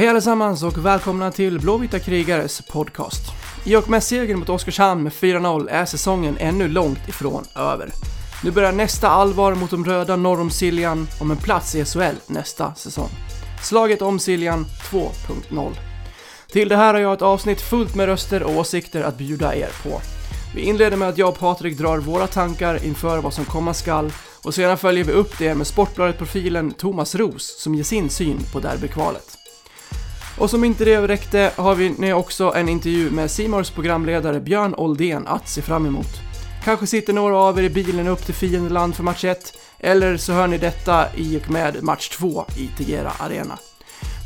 Hej allesammans och välkomna till Blåvita krigares podcast. I och med segern mot Oskarshamn med 4-0 är säsongen ännu långt ifrån över. Nu börjar nästa allvar mot de röda norr om Siljan om en plats i SHL nästa säsong. Slaget om Siljan 2.0. Till det här har jag ett avsnitt fullt med röster och åsikter att bjuda er på. Vi inleder med att jag och Patrik drar våra tankar inför vad som komma skall och sedan följer vi upp det med Sportbladet-profilen Thomas Ros som ger sin syn på derbykvalet. Och som inte det räckte har vi nu också en intervju med Simors programledare Björn Oldén att se fram emot. Kanske sitter några av er i bilen upp till fiendeland för match 1, eller så hör ni detta i och med match 2 i Tegera Arena.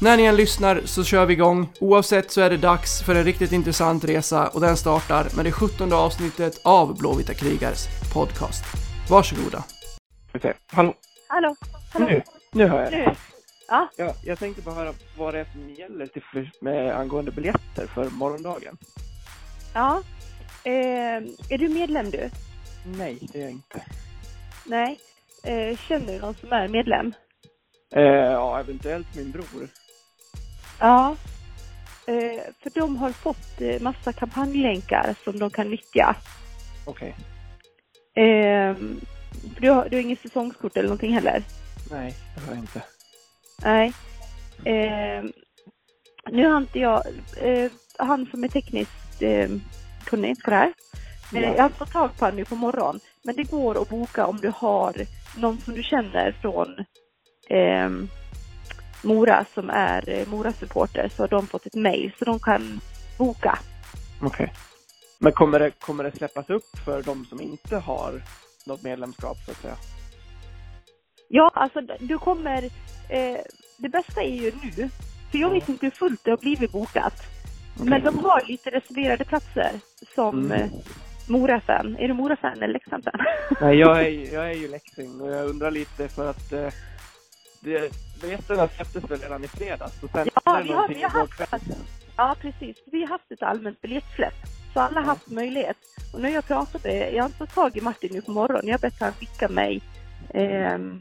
När ni än lyssnar så kör vi igång. Oavsett så är det dags för en riktigt intressant resa och den startar med det 17 avsnittet av Blåvita krigares podcast. Varsågoda. Hallå, Hallå? Hallå? nu, nu hör jag. Nu? Ja, Ja, jag tänkte bara höra vad det är som gäller till för, med angående biljetter för morgondagen. ja. Eh, är du medlem du? Nej, det är jag inte. Nej. Eh, känner du någon som är medlem? Eh, ja, eventuellt min bror. Ja. Eh, för de har fått eh, massa kampanjlänkar som de kan nyttja. Okej. Eh, för du har, du har inget säsongskort eller någonting heller? Nej, det har jag inte. Nej. Eh, nu har inte jag, eh, han som är tekniskt eh, kunnig på det här. Men Ja. Jag har fått tag på honom nu på morgonen. Men det går att boka om du har någon som du känner från eh, Mora som är eh, Mora-supporter så har de fått ett mail så de kan boka. Okej. Men kommer det, kommer det släppas upp för de som inte har något medlemskap så att säga? Ja, alltså du kommer... Eh, det bästa är ju nu, för jag vet inte hur fullt det har blivit bokat. Okej. Men de har lite reserverade platser som Mm. eh, Mora-fan. Är du Mora-fan eller Leksand-fan? Nej, jag är, jag är ju Leksing och jag undrar lite för att eh, det, biljetterna släpptes väl redan i fredags och sen Ja, vi har- vi har haft- ja, precis. Vi har haft ett allmänt biljettsläpp. Så alla har haft möjlighet. Och när jag pratade, jag har inte fått tag i Martin nu på morgonen. Jag har bett han skicka mig ehm,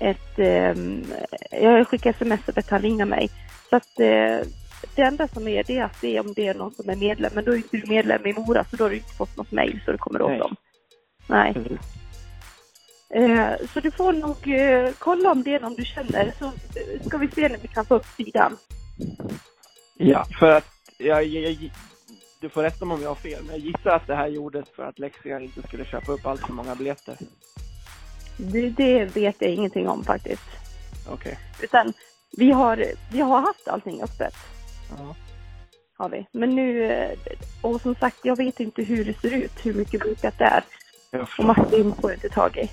ett... ehm, jag har skickat sms och bett han ringa mig. Så att eh, det enda som är det är att se om det är någon som är medlem. Men då är inte du medlem i Mora så då har du inte fått något mejl så du kommer åt Nej. dem. Nej. Precis. Eh, så du får nog eh, kolla om det är någon du känner så eh, ska vi se när vi kan få upp sidan. Ja, för att jag, jag, jag, du får rätta mig om jag har fel, men jag gissar att det här gjordes för att Leksand inte skulle köpa upp allt för många biljetter. Det, det vet jag ingenting om faktiskt. Okej. Utan vi har, vi har haft allting öppet, Ja. har vi. Men nu, och som sagt, jag vet inte hur det ser ut, hur mycket bokat det är. Och. Martin får jag inte tag i.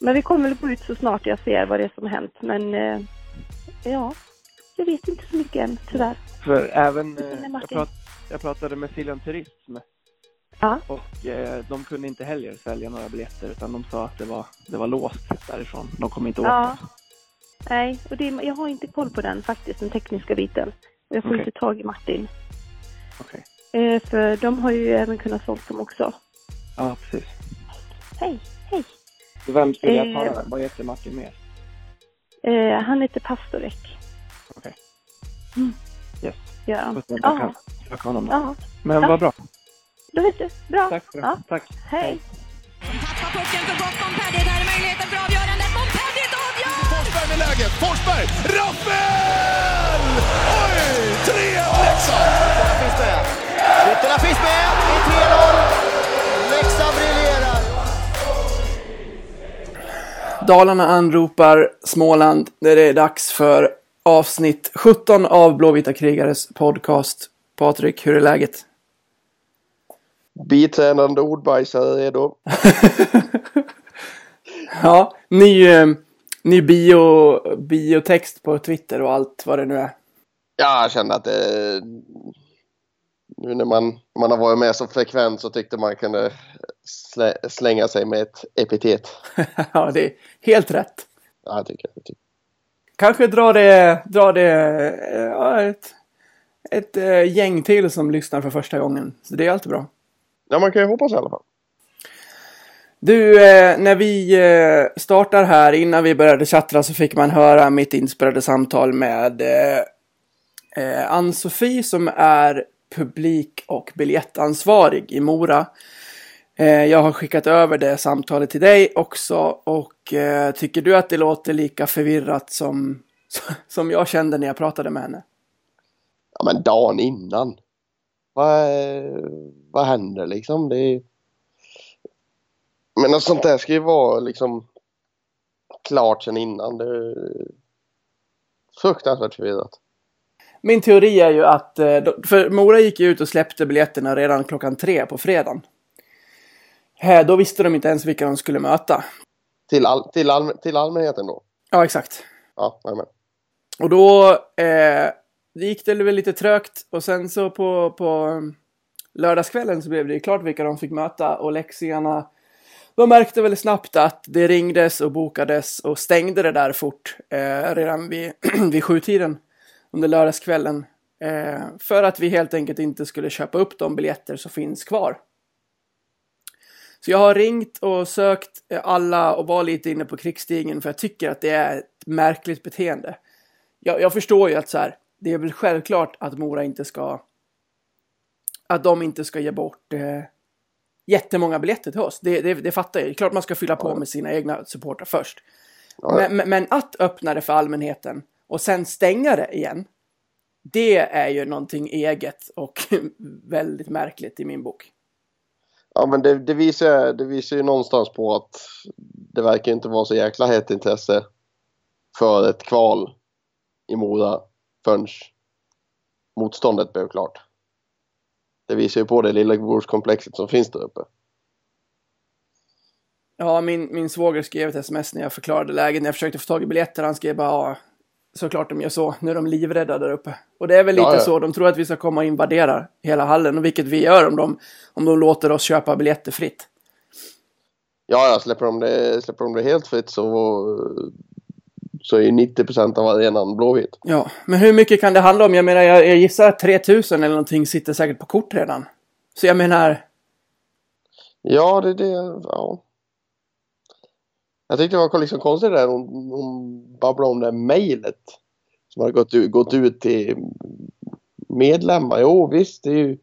Men vi kommer väl gå ut så snart jag ser vad det är som har hänt. Men eh, ja, jag vet inte så mycket än, tyvärr. För även, eh, jag, prat, jag pratade med Siljan Turism Ja, och eh, de kunde inte heller sälja några biljetter utan de sa att det var, det var låst därifrån. De kom inte åt ja. det. Nej, och det, jag har inte koll på den faktiskt, den tekniska biten. Jag får Okej. inte tag i Martin. Okej. Eh, för de har ju även kunnat sålt dem också. Ja, precis. Hej, hej. Så vem skulle jag Eh. ta den? Vad heter Martin mer? Eh, han heter Pastorek. Okej. Mm. Yes. Ja. Jag Ja, kan söka honom då. ja. Men Ja. vad bra. Då vet du. Bra. Tack för det. Ja. Tack. Hej. Tappar pucken för gott Montpellier. Där är möjligheten för avgörandet. Montpellier avgör! Forsberg med läget. Forsberg! Rappel! Oj! 3-1 Leksand! Ytterna finns med. Ytterna finns med. Det är 3-0. Leksand briljerar. Dalarna anropar Småland när det är dags för avsnitt 17 av Blåvita krigares podcast. Patrik, hur är läget? Biträdande ordbajsare redo. Ja, ny, eh, ny bio, biotext på Twitter och allt vad det nu är. Ja, jag känner att det... Nu när man, man har varit med så frekvent så tyckte man kunde slä, slänga sig med ett epitet. ja, det är helt rätt. Ja, jag tycker jag tycker. Kanske dra det, dra det eh, ja, ett, ett eh, gäng till som lyssnar för första gången. Så det är alltid bra. Ja, man kan ju hoppas i alla fall. Du, eh, när vi eh, startar här, innan vi började chattra så fick man höra mitt inspelade samtal med eh, Ann-Sofie som är publik och biljettansvarig i Mora. Jag har skickat över det samtalet till dig också och tycker du att det låter lika förvirrat som, som jag kände när jag pratade med henne? Ja men dagen innan. Vad, vad händer liksom? Det är... Men något sånt där ska ju vara liksom klart sen innan. Det är fruktansvärt förvirrat. Min teori är ju att, eh, för Mora gick ju ut och släppte biljetterna redan klockan tre på fredagen. Eh, Då visste de inte ens vilka de skulle möta. Till, all, till, all, till allmänheten då? Ja, exakt. Ja, jajamän. Och då eh, det gick det väl lite trögt och sen så på, på um, lördagskvällen så blev det ju klart vilka de fick möta och leksingarna de märkte väl snabbt att det ringdes och bokades och stängde det där fort eh, redan vid, vid sjutiden under lördagskvällen. Eh, för att vi helt enkelt inte skulle köpa upp de biljetter som finns kvar. Så jag har ringt och sökt eh, alla och var lite inne på krigsstigen för jag tycker att det är ett märkligt beteende. Jag, jag förstår ju att så här, det är väl självklart att Mora inte ska att de inte ska ge bort eh, jättemånga biljetter till oss. Det, det, det fattar jag. Klart man ska fylla på med sina egna supportrar först. Men, men att öppna det för allmänheten och sen stänga det igen. Det är ju någonting eget och väldigt märkligt i min bok. Ja, men det, det, visar, det visar ju någonstans på att det verkar inte vara så jäkla hett intresse för ett kval i Mora förrän motståndet blev klart. Det visar ju på det lillebrorskomplexet som finns där uppe. Ja, min, min svåger skrev ett sms när jag förklarade läget. När jag försökte få tag i biljetter. Han skrev bara ja, såklart de gör så. Nu är de livrädda där uppe. Och det är väl lite Ja, ja. så. De tror att vi ska komma och invadera hela hallen. Och vilket vi gör om de, om de låter oss köpa biljetter fritt. Ja, ja, släpper de det, släpper de det helt fritt så, så är ju 90% av arenan blåvit. Ja, men hur mycket kan det handla om? Jag menar, jag, jag gissar att 3000 eller någonting sitter säkert på kort redan. Så jag menar, Ja, det är det. Ja. Jag tyckte det var liksom konstigt där hon, hon babblade om det här mejlet som hade gått ut, gått ut till medlemmar. Jo, visst, det är ju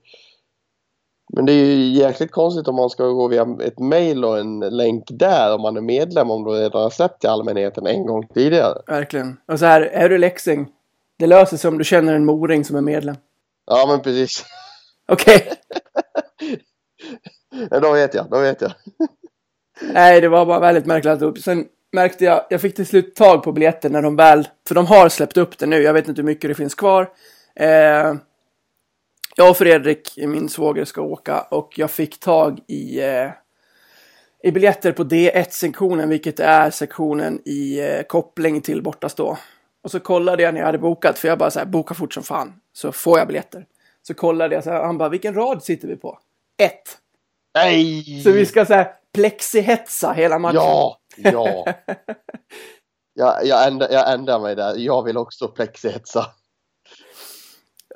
men det är ju jäkligt konstigt om man ska gå via ett mejl och en länk där om man är medlem om du redan har släppt till allmänheten en gång tidigare. verkligen. Och så här, är du läxing? Det löser sig om du känner en moring som är medlem. Ja, men precis. Okej. Ja, då vet jag, då vet jag. Nej, det var bara väldigt märkligt alltihop. Sen märkte jag, jag fick till slut tag på biljetter när de väl, för de har släppt upp det nu, jag vet inte hur mycket det finns kvar. Eh, jag och Fredrik, min svåger, ska åka och jag fick tag i, eh, i biljetter på D1-sektionen, vilket är sektionen i eh, koppling till bortastå. Och så kollade jag när jag hade bokat, för jag bara så här, boka fort som fan, så får jag biljetter. Så kollade jag så här, han bara, vilken rad sitter vi på? Ett. Nej! Så vi ska så här plexihetsa hela matchen. Ja, ja. Jag, jag, ändrar, jag ändrar mig där. Jag vill också plexihetsa.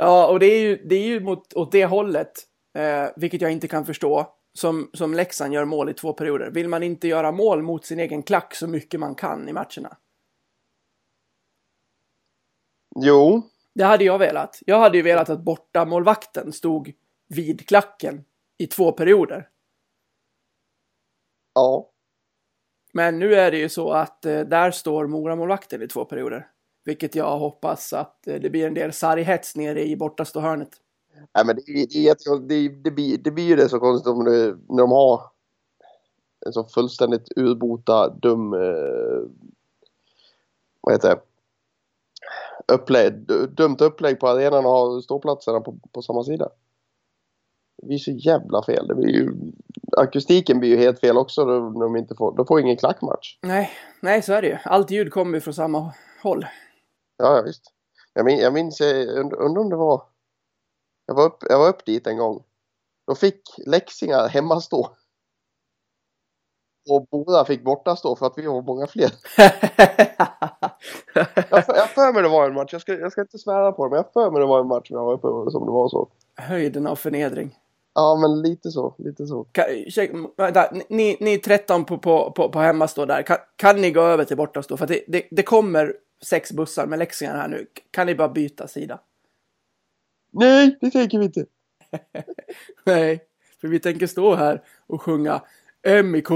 Ja, och det är ju, det är ju mot, åt det hållet, eh, vilket jag inte kan förstå, som, som Leksand gör mål i två perioder. Vill man inte göra mål mot sin egen klack så mycket man kan i matcherna? Jo, Det hade jag velat. Jag hade ju velat att bortamålvakten stod vid klacken i två perioder. ja. Men nu är det ju så att eh, där står Moramålvakten i två perioder. Vilket jag hoppas att eh, det blir en del sarghets nere i bortastå hörnet. Nej, men det, det, det, det, blir, det blir ju det så konstigt om det, när de har en så fullständigt urbota dum eh, vad heter det? Upplägg, du- dumt upplägg på arenan och ståplatserna på, på samma sida. Det blir så jävla fel. Det blir ju, akustiken blir ju helt fel också då, de inte får, de får ingen klackmatch. Nej, nej så är det ju. Allt ljud kommer ju från samma håll. Ja, ja visst. Jag, min, jag minns, jag und- undrar om det var... Jag var, upp, jag var upp dit en gång. Då fick Leksingar hemmastå. Och Boda fick bortastå för att vi var många fler. Jag för- jag för mig det var en match. Jag ska, jag ska inte svära på det, men jag för mig det var en match jag var uppe som det var så. Höjden av förnedring. Ja, men lite så. Lite så. Kan, vänta, ni, ni är 13 på, på, på, på hemmastå där. Kan, kan ni gå över till bortastå? För det, det, det kommer sex bussar med läxingar här nu. Kan ni bara byta sida? Nej, det tänker vi inte. Nej, för vi tänker stå här och sjunga MIK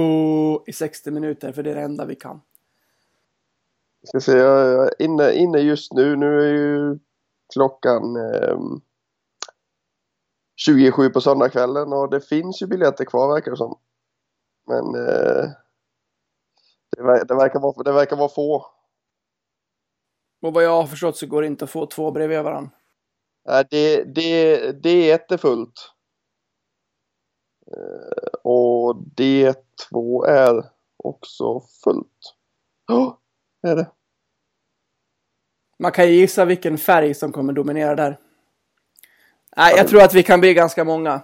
i 60 minuter, för det är det enda vi kan. Ska se, jag är inne, inne just nu. Nu är ju klockan eh, 27 på söndagskvällen och det finns ju biljetter kvar verkar det som. Men eh, det, ver- det, verkar vara, det verkar vara få. Och vad jag har förstått så går det inte att få två bredvid varandra. Nej, det, det, det är jättefullt. Eh, och D2 är också fullt. Ja, det är det. Man kan ju gissa vilken färg som kommer dominera där. Nej, jag tror att vi kan bli ganska många.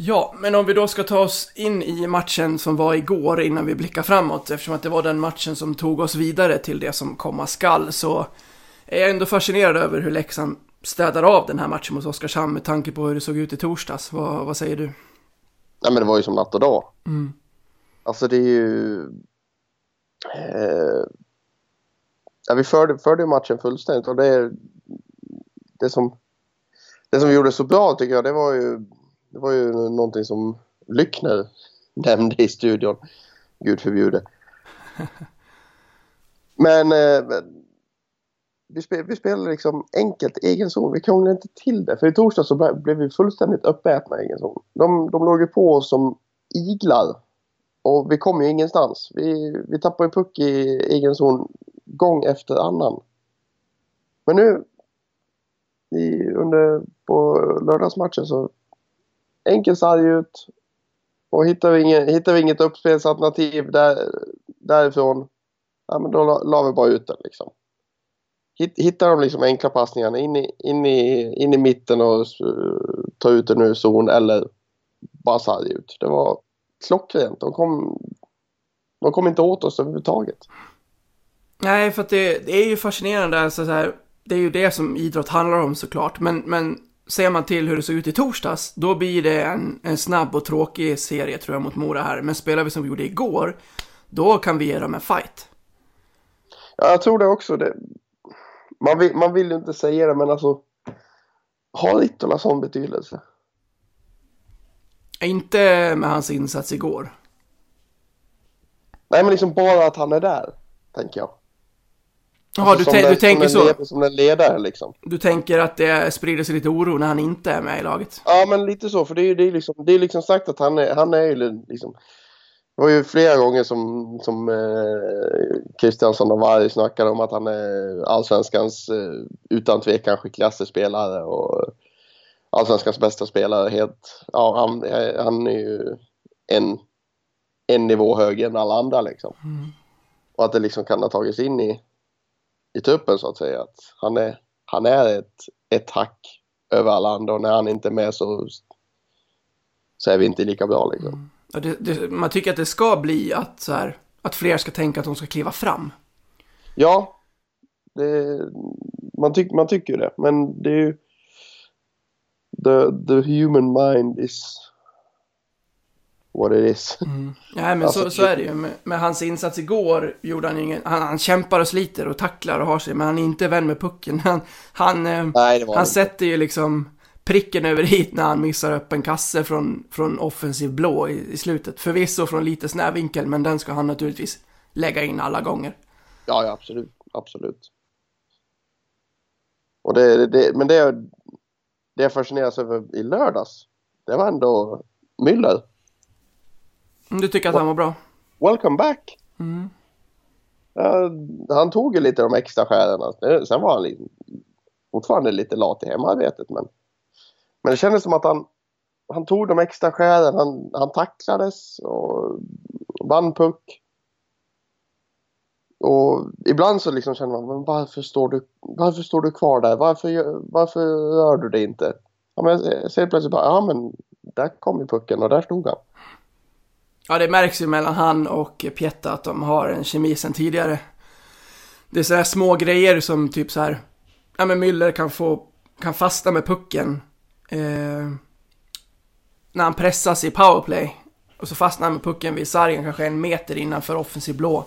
Ja, men om vi då ska ta oss in i matchen som var igår innan vi blickar framåt, eftersom att det var den matchen som tog oss vidare till det som komma skall, så är jag ändå fascinerad över hur Leksand städar av den här matchen mot Oskarshamn med tanke på hur det såg ut i torsdags. Vad, vad säger du? Nej, men det var ju som natt och dag. Mm. Alltså det är ju... Eh, ja, vi förde, förde matchen fullständigt och det är det som, det som vi gjorde så bra tycker jag det var ju, det var ju någonting som Lyckner nämnde i studion. Gud förbjude. Men eh, vi, spel, vi spelade liksom enkelt egen zon. Vi krånglade inte till det. För i torsdag så ble- blev vi fullständigt uppätna i egen zon. De, de låg ju på oss som iglar. Och vi kom ju ingenstans. Vi, vi tappade ju puck i egen zon gång efter annan. Men nu i, under, på lördagsmatchen så enkelt sarg ut. Och hittar vi, inget, hittar vi inget uppspelsalternativ där, därifrån, ja men då la, la vi bara ut den liksom. Hittar de liksom enkla passningarna in i, in i, in i mitten och uh, ta ut den ur zon eller bara sarg ut. Det var klockrent. De kom, de kom inte åt oss överhuvudtaget. Nej, för att det, det är ju fascinerande. Alltså, så här, det är ju det som idrott handlar om såklart. Men, men ser man till hur det såg ut i torsdags, då blir det en, en snabb och tråkig serie tror jag mot Mora här. Men spelar vi som vi gjorde igår, då kan vi ge dem en fight. Ja, jag tror det också. Det, man, vill, man vill ju inte säga det, men alltså har Littola sån betydelse? Inte med hans insats igår. Nej, men liksom bara att han är där, tänker jag. Jaha, Alltså, du, du tänker som den så. Som en ledare liksom. Du tänker att det sprider sig lite oro när han inte är med i laget. Ja, men lite så. För det är ju det är liksom, det är liksom sagt att han är, han är ju liksom... Det var ju flera gånger som, som eh, Kristiansson och Varg snackade om att han är allsvenskans eh, utan tvekan skickligaste spelare och allsvenskans bästa spelare. Helt, ja, han, är- han är ju en, en nivå högre än alla andra liksom. Och att det liksom kan ha tagits in i, i truppen så att säga. Att han är, han är ett, ett hack över alla andra och när han inte är med så, så är vi inte lika bra liksom. Och det, det, man tycker att det ska bli att, så här, att fler ska tänka att de ska kliva fram. Ja, det, man, tyck, man tycker det. Men det är ju... The, the human mind is what it is. Nej, men Alltså, så, så är det ju. Med, med hans insats igår gjorde han ingen... Han, han kämpar och sliter och tacklar och har sig, men han är inte vän med pucken. Han, han, eh, Nej, han sätter ju liksom pricken över hit när han missar upp en kasse från, från offensiv blå i, i slutet. Förvisso från lite snäv vinkel, men den ska han naturligtvis lägga in alla gånger. Ja, ja absolut. Absolut. Och det, det, men det, det jag fascineras över i lördags, det var ändå Müller. Mm, Du tycker att han var bra? Welcome back! Mm. Ja, han tog ju lite de extra skären. Det- Sen var han lite, fortfarande lite lat i hemarbetet. Men, men det kändes som att han, han tog de extra skären. Han, han tacklades och vann puck. Och ibland så liksom känner man, men varför står du, varför står du kvar där? Varför, gör- varför rör du dig inte? Ja, men jag ser plötsligt bara, ja men där kom ju pucken och där stod han. Ja, det märks ju mellan han och Pietta att de har en kemi sen tidigare. det är sådär små grejer som typ så här, ja men Müller kan få, kan fastna med pucken. Eh, när han pressas i powerplay. Och så fastnar han med pucken vid sargen kanske en meter innanför offensiv blå.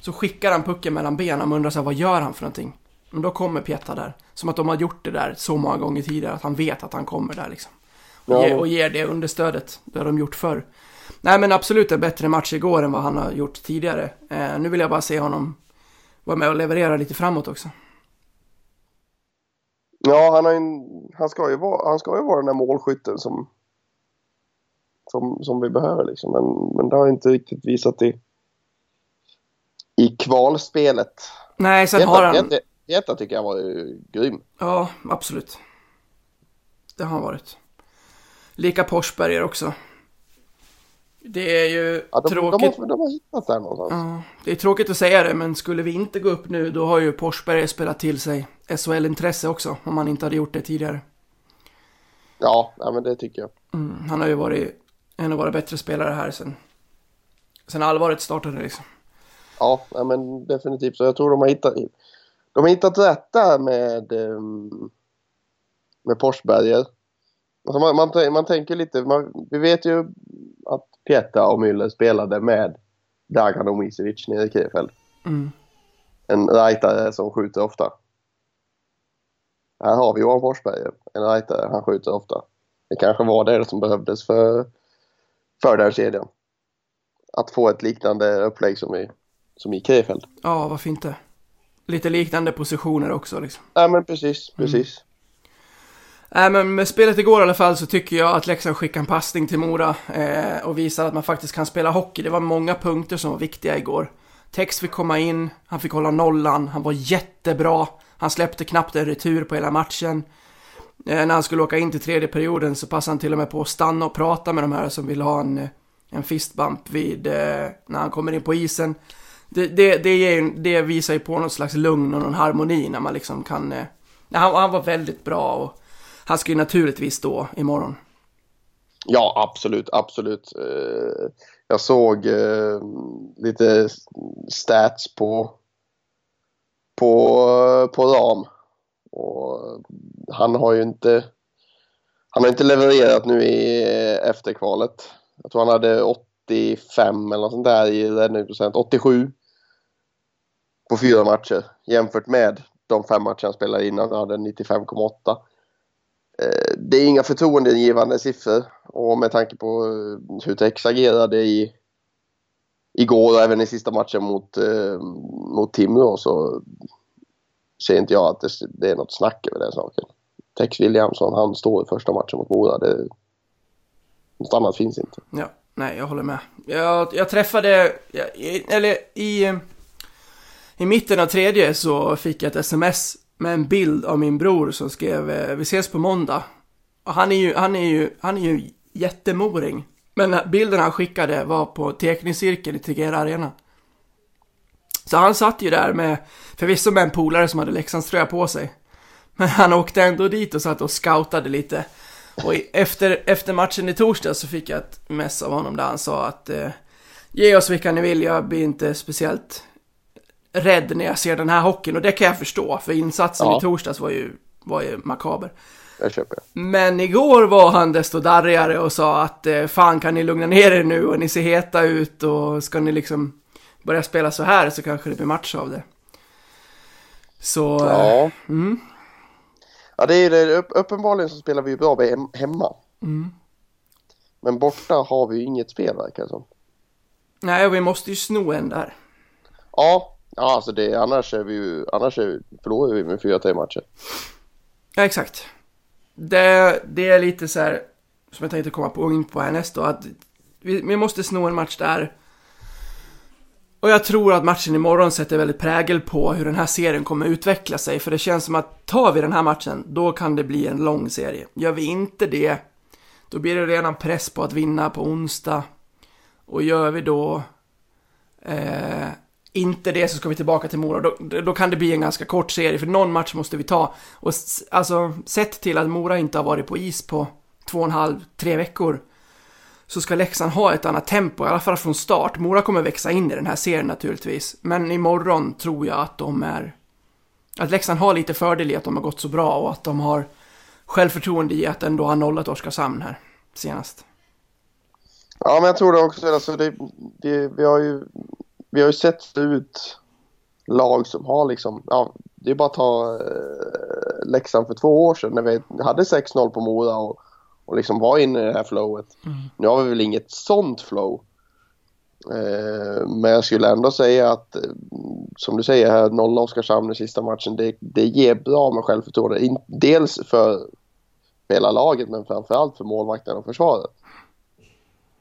Så skickar han pucken mellan benen och man undrar så här, vad gör han för någonting? Men då kommer Pieta där. Som att de har gjort det där så många gånger tidigare att han vet att han kommer där liksom. Och, Ja. ger, och ger det understödet. Det har de gjort förr. Nej men absolut en bättre match igår än vad han har gjort tidigare. Eh, nu vill jag bara se honom vara med och leverera lite framåt också. Ja, han, har en, han, ska ju vara, han ska ju vara den där målskytten som, som, som vi behöver. Liksom. Men, men det har inte riktigt visat i, i kvalspelet. Nej, sen har han... Pieta, Pieta tycker jag var grym. Ja, absolut. Det har han varit. Lika Porsberger också. Det är ju Ja, de, de, tråkigt. har, de har hittat där någonstans. Ja, det är tråkigt att säga det, men skulle vi inte gå upp nu, då har ju Porsberger spelat till sig SHL-intresse också, om han inte hade gjort det tidigare. Ja, ja, men det tycker jag. Mm, han har ju varit en av våra bättre spelare här sen, sen allvaret startade liksom. Ja, ja, men definitivt. Så jag tror de har hittat, de har hittat rätt där med, ehm, med Porsberger. Alltså man, man, man tänker lite, man, vi vet ju att Pieta och Müller spelade med Dragan Omisevic nere i Krefeld. Mm. En rightare som skjuter ofta. Här har vi Johan Forsberg, en rightare, han skjuter ofta. Det kanske var det som behövdes för, för den kedjan. Att få ett liknande upplägg som i, som i Krefeld. Ja, varför inte? Lite liknande positioner också liksom. Ja men precis, precis. Nej men med spelet igår i alla fall så tycker jag att Leksand skickade en passning till Mora eh, och visar att man faktiskt kan spela hockey. Det var många punkter som var viktiga igår. Tex fick komma in, han fick hålla nollan, han var jättebra. Han släppte knappt en retur på hela matchen. Eh, när han skulle åka in till tredje perioden så passade han till och med på att stanna och prata med de här som vill ha en, eh, en fistbump vid, eh, när han kommer in på isen. Det, det, det, ger, det visar ju på någon slags lugn och någon harmoni när man liksom kan... Eh, han, han var väldigt bra och han ska ju naturligtvis stå imorgon. Ja absolut, absolut. Eh, jag såg eh, lite stats på, på, på ram. Och han har ju inte han har inte levererat nu i eh, efterkvalet. Jag tror han hade 85 eller något sånt där i räddningsprocent. 87 på fyra matcher jämfört med de fem matcher han spelade innan. Han hade 95,8. Eh, det är inga förtroendeingivande siffror och med tanke på eh, hur Tex agerade i igår och även i sista matchen mot, eh, mot Timrå så ser inte jag att det, det är något snack över den saken. Tex Williamson, han står i första matchen mot Mora. Det, något annat finns inte. Ja, nej, jag håller med. Jag, jag träffade, jag, i- eller i, i mitten av tredje så fick jag ett sms med en bild av min bror som skrev eh, vi ses på måndag. Och han är ju, han är ju, han är ju jättemoring. Men bilden han skickade var på teckningscirkeln i Tegera Arena. Så han satt ju där med, förvisso med en polare som hade Leksandströja på sig. Men han åkte ändå dit och satt och scoutade lite. Och efter, efter matchen i torsdag så fick jag ett mess av honom där han sa att eh, ge oss vilka ni vill, jag blir inte speciellt rädd när jag ser den här hockeyn. Och det kan jag förstå, för insatsen Ja. i torsdags var ju, var ju makaber. Det köper jag. Men igår var han desto darrigare och sa att eh, fan kan ni lugna ner er nu och ni ser heta ut och ska ni liksom börja spela så här så kanske det blir match av det. Så, eh, Ja. mm, Ja, det är det. Upp, uppenbarligen så spelar vi ju bra hemma. mm. Men borta har vi ju inget spel verkar det som. Nej, och vi måste ju sno en där. Ja, ja alltså det, annars är vi ju, annars är vi, förlorar vi med 4-3 matcher. Ja, exakt. Det, det är lite så här, som jag tänkte komma på in på härnäst då, att vi, vi måste sno en match där. Och jag tror att matchen imorgon sätter väldigt prägel på hur den här serien kommer utveckla sig, för det känns som att tar vi den här matchen, då kan det bli en lång serie. Gör vi inte det, då blir det redan press på att vinna på onsdag. Och gör vi då eh, inte det så ska vi tillbaka till Mora. Då, då kan det bli en ganska kort serie, för någon match måste vi ta. Och alltså, sett till att Mora inte har varit på is på två och en halv, tre veckor. så ska Leksand ha ett annat tempo, i alla fall från start. Mora kommer växa in i den här serien naturligtvis, men imorgon tror jag att de är... Att Leksand har lite fördel i att de har gått så bra och att de har självförtroende i att ändå ha nollat Oskarshamn här senast. Ja, men jag tror det också. Alltså, det, det, vi, har ju, vi har ju sett ut lag som har liksom, ja, det är bara att ta eh, Leksand för två år sedan när vi hade 6-0 på Mora och, och liksom var inne i det här flowet. Mm. Nu har vi väl inget sånt flow. Eh, men jag skulle ändå säga att, eh, som du säger här, nolla Oskarshamn i sista matchen, det, det ger bra med självförtroende. In, dels för hela laget men framförallt för målvakten och försvaret.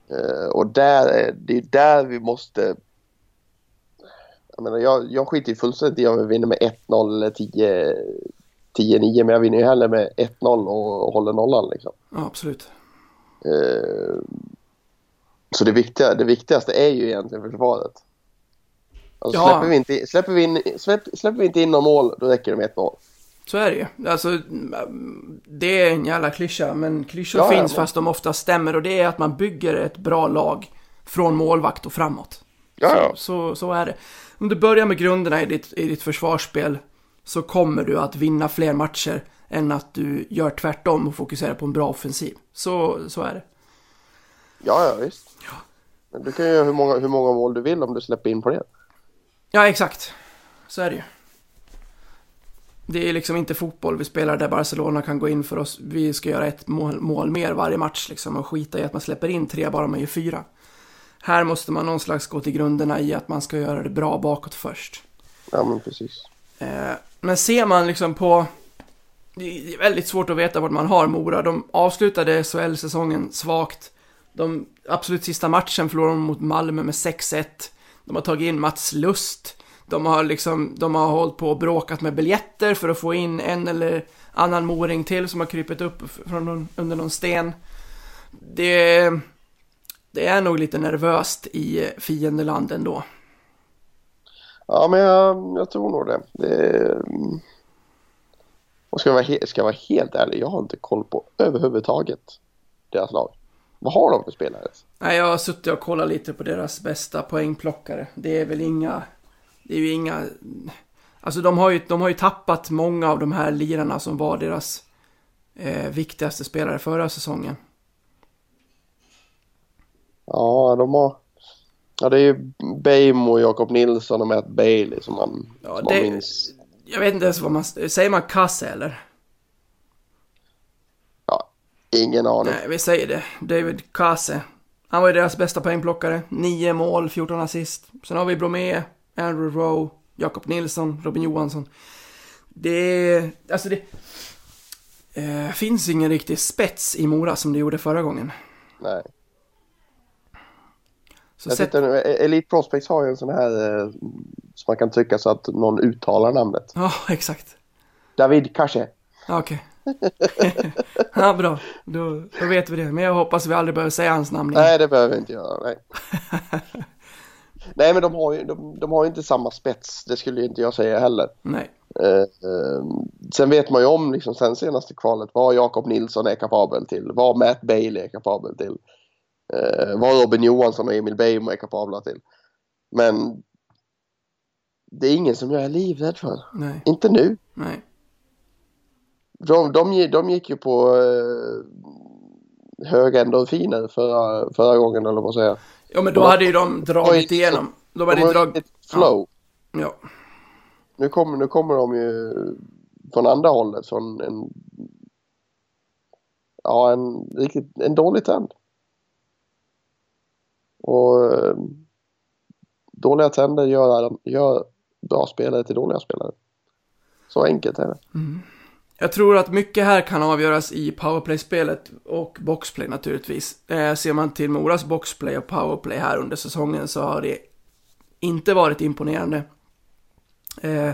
Eh, och där, är- det är där vi måste... Jag, menar, jag, jag skiter ju fullständigt i om vi vinner med 1-0 eller 10 10-9 men jag vinner ju hellre med 1-0 och håller nollan liksom. Ja, absolut. Eh, så det, viktiga, det viktigaste är ju egentligen försvaret. Alltså Ja. släpper, vi inte, släpper, vi in, släpp, släpper vi inte in några mål, då räcker det med 1-0. Så är det ju. Alltså, det är en jävla klyscha, men klyschor Ja, ja, finns men- fast de ofta stämmer och det är att man bygger ett bra lag från målvakt och framåt. Ja, ja. Så, så, så är det. Om du börjar med grunderna i ditt, i ditt försvarsspel så kommer du att vinna fler matcher än att du gör tvärtom och fokuserar på en bra offensiv. Så, så är det. Ja, ja visst. Men du kan ju göra hur många, hur många mål du vill om du släpper in på det. Ja, exakt. Så är det ju. Det är liksom inte fotboll vi spelar där Barcelona kan gå in för oss. Vi ska göra ett mål, mål mer varje match liksom och skita i att man släpper in tre bara man gör fyra. Här måste man någon slags gå till grunderna i att man ska göra det bra bakåt först. Ja, men precis. Eh, men ser man liksom på... Det är väldigt svårt att veta vart man har Mora. De avslutade SHL-säsongen svagt. De absolut sista matchen förlorade de mot Malmö med 6-1. De har tagit in Mats Lust. De har liksom, de har hållit på och bråkat med biljetter för att få in en eller annan moring till som har krypit upp från någon, under någon sten. Det, det är nog lite nervöst i fiendeland ändå. Ja, men jag, jag tror nog det. det och ska jag, vara ska jag vara helt ärlig, jag har inte koll på överhuvudtaget deras lag. Vad har de för spelare? Nej, jag har suttit och kollat lite på deras bästa poängplockare. Det är väl inga... Det är ju inga... Alltså de har ju, de har ju tappat många av de här lirarna som var deras eh, viktigaste spelare förra säsongen. Ja, de har... Ja, det är ju Beijmo, Jakob Nilsson och Matt Bailey som man, Ja, som det- man minns. Jag vet inte ens vad man... Säger man Kasse eller? Ja, ingen aning. Nej, vi säger det. David Kasse. Han var ju deras bästa poängplockare. 9 mål, 14 assist. Sen har vi Bromé, Andrew Rowe, Jakob Nilsson, Robin Johansson. Det... Alltså det... Eh, finns ingen riktig spets i Mora som det gjorde förra gången. Nej. Så Jag tittar nu, Elite Prospects har ju en sån här eh, som man kan trycka så att någon uttalar namnet. Ja, exakt. David Kasche. Ja, Okej. ja, bra. Då, då vet vi det. Men jag hoppas vi aldrig behöver säga hans namn igen. Nej, det behöver vi inte göra. Nej, nej men de har ju de, de har ju inte samma spets. Det skulle ju inte jag säga heller. Nej. Eh, eh, sen vet man ju om liksom, sen senaste kvalet vad Jakob Nilsson är kapabel till. Vad Matt Bailey är kapabel till. Eh, vad Robin Johansson och Emil Beijmo är kapabla till. Men det är ingen som jag är livrädd för. Nej. Inte nu. Nej. De, de, de gick ju på eh, höga endorfiner förra, förra gången eller vad säga. Ja, men då De hade ju de dragit igenom. De De hade har dragit... flow. Ja. Nu, kommer, nu kommer de ju från andra hållet. Från en, ja, en, riktigt, en dålig trend. Och eh, dåliga tänder gör, gör bra spelare till dåliga spelare. Så enkelt är det. Mm. Jag tror att mycket här kan avgöras i powerplay-spelet och boxplay naturligtvis. Eh, ser man till Moras boxplay och powerplay här under säsongen så har det inte varit imponerande. Eh,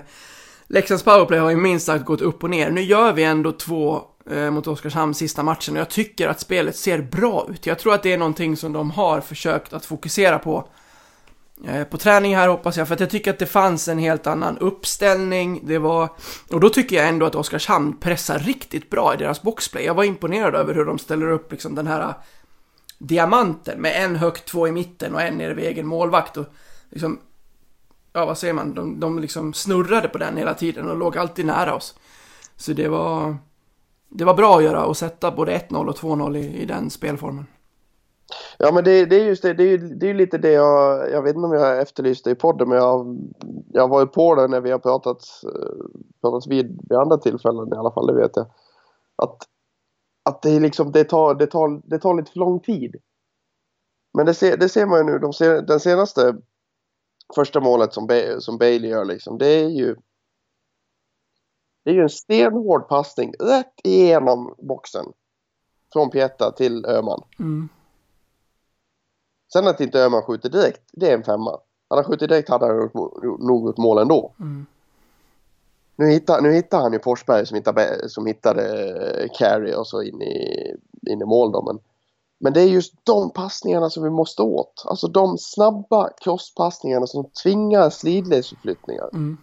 Leksands powerplay har ju minst sagt gått upp och ner. Nu gör vi ändå två eh, mot Oskarshamn sista matchen och jag tycker att spelet ser bra ut. Jag tror att det är någonting som de har försökt att fokusera på. Eh, På träning här hoppas jag, för att jag tycker att det fanns en helt annan uppställning. Det var... Och då tycker jag ändå att Oskarshamn pressar riktigt bra i deras boxplay. Jag var imponerad över hur de ställer upp liksom den här eh, diamanten med en högt, två i mitten och en nere vid egen målvakt. Och liksom, ja vad säger man, de, de liksom snurrade på den hela tiden och låg alltid nära oss. Så det var, det var bra att göra och sätta både 1-0 och 2-0 i, i den spelformen. Ja men det, det är just det, det är ju det är lite det jag, jag vet inte om jag efterlyste i podden men jag, jag var ju på det när vi har pratat, eh, pratat vid, vid andra tillfällen i alla fall, det vet jag. Att, att det, är liksom, det, tar, det, tar, det tar lite för lång tid. Men det ser, det ser man ju nu, de ser, den senaste första målet som, Ba- som Bailey gör liksom, det är ju det är ju en stenhård passning rätt igenom boxen. Från Pietta till Öhman. Mm. Sen att inte Öhman skjuter direkt, det är en femma. Han skjutit direkt hade han gjort nog gjort mål ändå. Mm. Nu, hittar, nu hittar han ju Forsberg som hittade, som hittade eh, Carey och så in i, in i mål då. Men, men det är just de passningarna som vi måste åt. Alltså de snabba crosspassningarna som tvingar slidledsförflyttningar. Mm.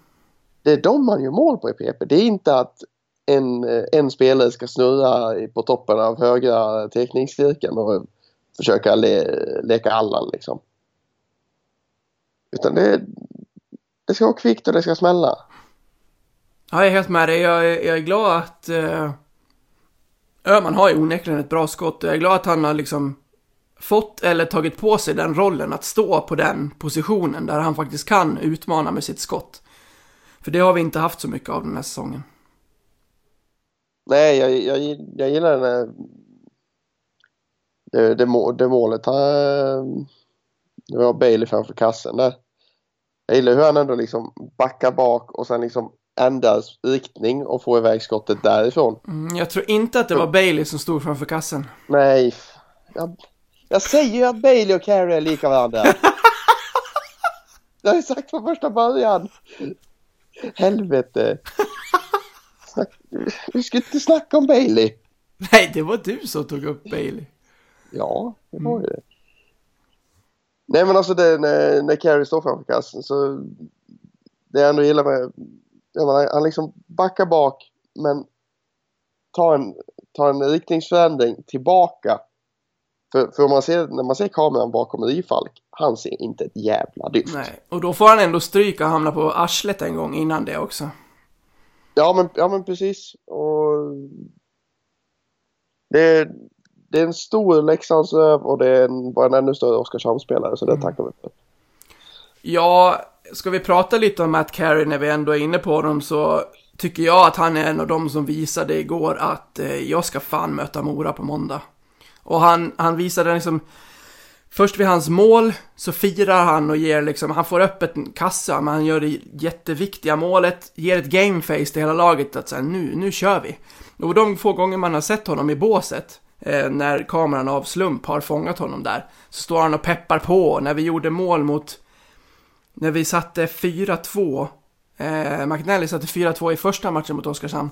Det är de man gör mål på i PP. Det är inte att en, en spelare ska snurra på toppen av högra teckningscirkeln och försöka le, leka Allan liksom. Utan det, det ska vara kvickt och det ska smälla. Ja, jag är helt med dig. Jag, är- jag är glad att... Eh, Öhman har ju onekligen ett bra skott och jag är glad att han har liksom fått eller tagit på sig den rollen att stå på den positionen där han faktiskt kan utmana med sitt skott. För det har vi inte haft så mycket av den här säsongen. Nej, jag, jag, jag gillar den här, det, det, må- det målet. Han, det var Bailey framför kassen där. Jag gillar hur han ändå liksom backar bak och sen liksom ändrar riktning och får iväg skottet därifrån. Mm, jag tror inte att det var Bailey som stod framför kassen. Nej, jag, jag säger ju att Bailey och Carey är lika varandra. Det har jag sagt från första början. Helvete. Vi ska inte snacka om Bailey. Nej, det var du som tog upp Bailey. Ja, det var ju det. Nej men alltså det, när, när Carey står framför kassen så det jag ändå gillar med jag menar, han liksom backar bak men tar en, tar en riktningsförändring tillbaka. För, för om man ser, när man ser kameran bakom Rifalk, han ser inte ett jävla dyft. Nej, och då får han ändå stryka och hamna på arslet en gång innan det också. Ja men, ja men precis. Och det, det är en stor Leksandsröv och det är en, bara en ännu större Oskarshamnsspelare så det tackar vi för. Ja, ska vi prata lite om Matt Carey när vi ändå är inne på honom så tycker jag att han är en av dem som visade igår att eh, jag ska fan möta Mora på måndag. Och han, han visade liksom, först vid hans mål så firar han och ger liksom, han får upp en kassa, men han gör det jätteviktiga målet, ger ett gameface till hela laget att säga nu, nu kör vi. Och de få gånger man har sett honom i båset, eh, när kameran av slump har fångat honom där, så står han och peppar på. När vi gjorde mål mot när vi satte 4-2, eh, McNally satte 4-2 i första matchen mot Oskarshamn,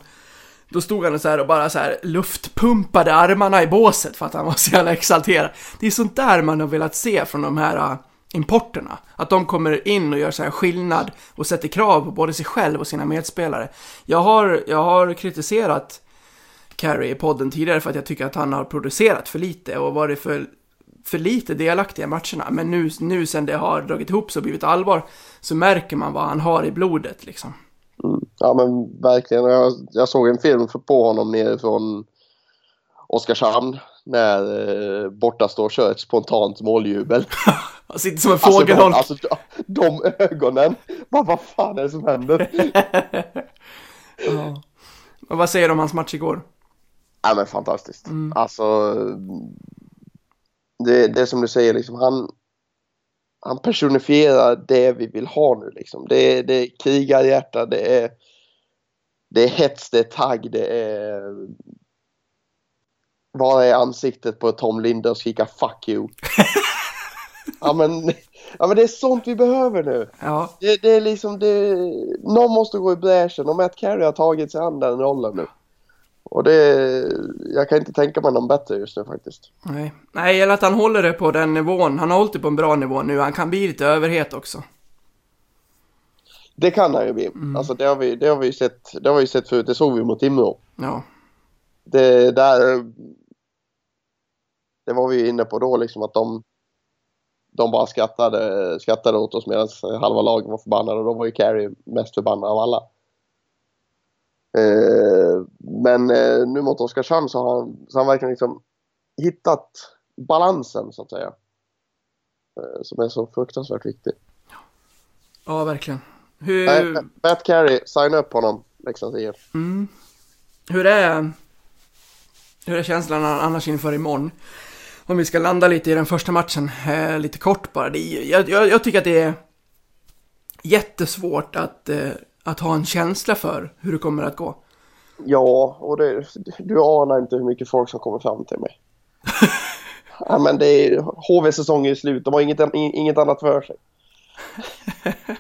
då stod han så här och bara så här luftpumpade armarna i båset för att han var så jävla exalterad. Det är sånt där man har velat se från de här äh, importerna. Att de kommer in och gör så här skillnad och sätter krav på både sig själv och sina medspelare. Jag har, jag har kritiserat Carey i podden tidigare för att jag tycker att han har producerat för lite och varit för för lite delaktig i matcherna. Men nu, nu sen det har dragit ihop sig och blivit allvar så märker man vad han har i blodet liksom. Mm. Ja men verkligen. Jag, jag såg en film på honom nere från Oskarshamn när eh, borta står kör ett spontant måljubel. Han sitter som en Alltså, de, fågelholk. alltså de, de ögonen. Bara, vad fan är det som händer? ja. Och vad säger du om hans match igår? Ja men fantastiskt. Alltså det, det som du säger liksom han han personifierar det vi vill ha nu liksom. Det är, det är krigarhjärta, det är det är hets, det är tagg, det är vara i ansiktet på Tom Linde och skrika 'fuck you' ja, men, ja men det är sånt vi behöver nu. Ja, Det, det är liksom det, någon måste gå i bräschen och Matt Carey har tagit sig an den rollen nu. Och det, jag kan inte tänka mig någon bättre just nu faktiskt. nej. Nej, det gäller att han håller det på den nivån. Han har hållit det på en bra nivå nu. Han kan bli lite överhet också. Det kan han ju bli. Alltså det har vi, det har vi sett, det har vi sett förut. Det såg vi mot Timrå. Ja. Det där, det var vi ju inne på då liksom att de, de bara skrattade, skrattade åt oss medan halva laget var förbannade och då var ju Carey mest förbannad av alla. Eh, men eh, nu mot Oskarshamn så har han, så han verkligen liksom hittat balansen så att säga. Eh, som är så fruktansvärt viktig. Ja, verkligen. Hur, Nej, Matt Carey, signa upp honom, Leksands IF. mm, hur är... Hur är känslan annars inför imorgon? Om vi ska landa lite i den första matchen, eh, lite kort bara. Det är, jag, jag, jag tycker att det är jättesvårt att, eh, att ha en känsla för hur det kommer att gå. Ja, och det, du anar inte hur mycket folk som kommer fram till mig. ja, men det är HV-säsong är slut, de har inget, inget annat för sig.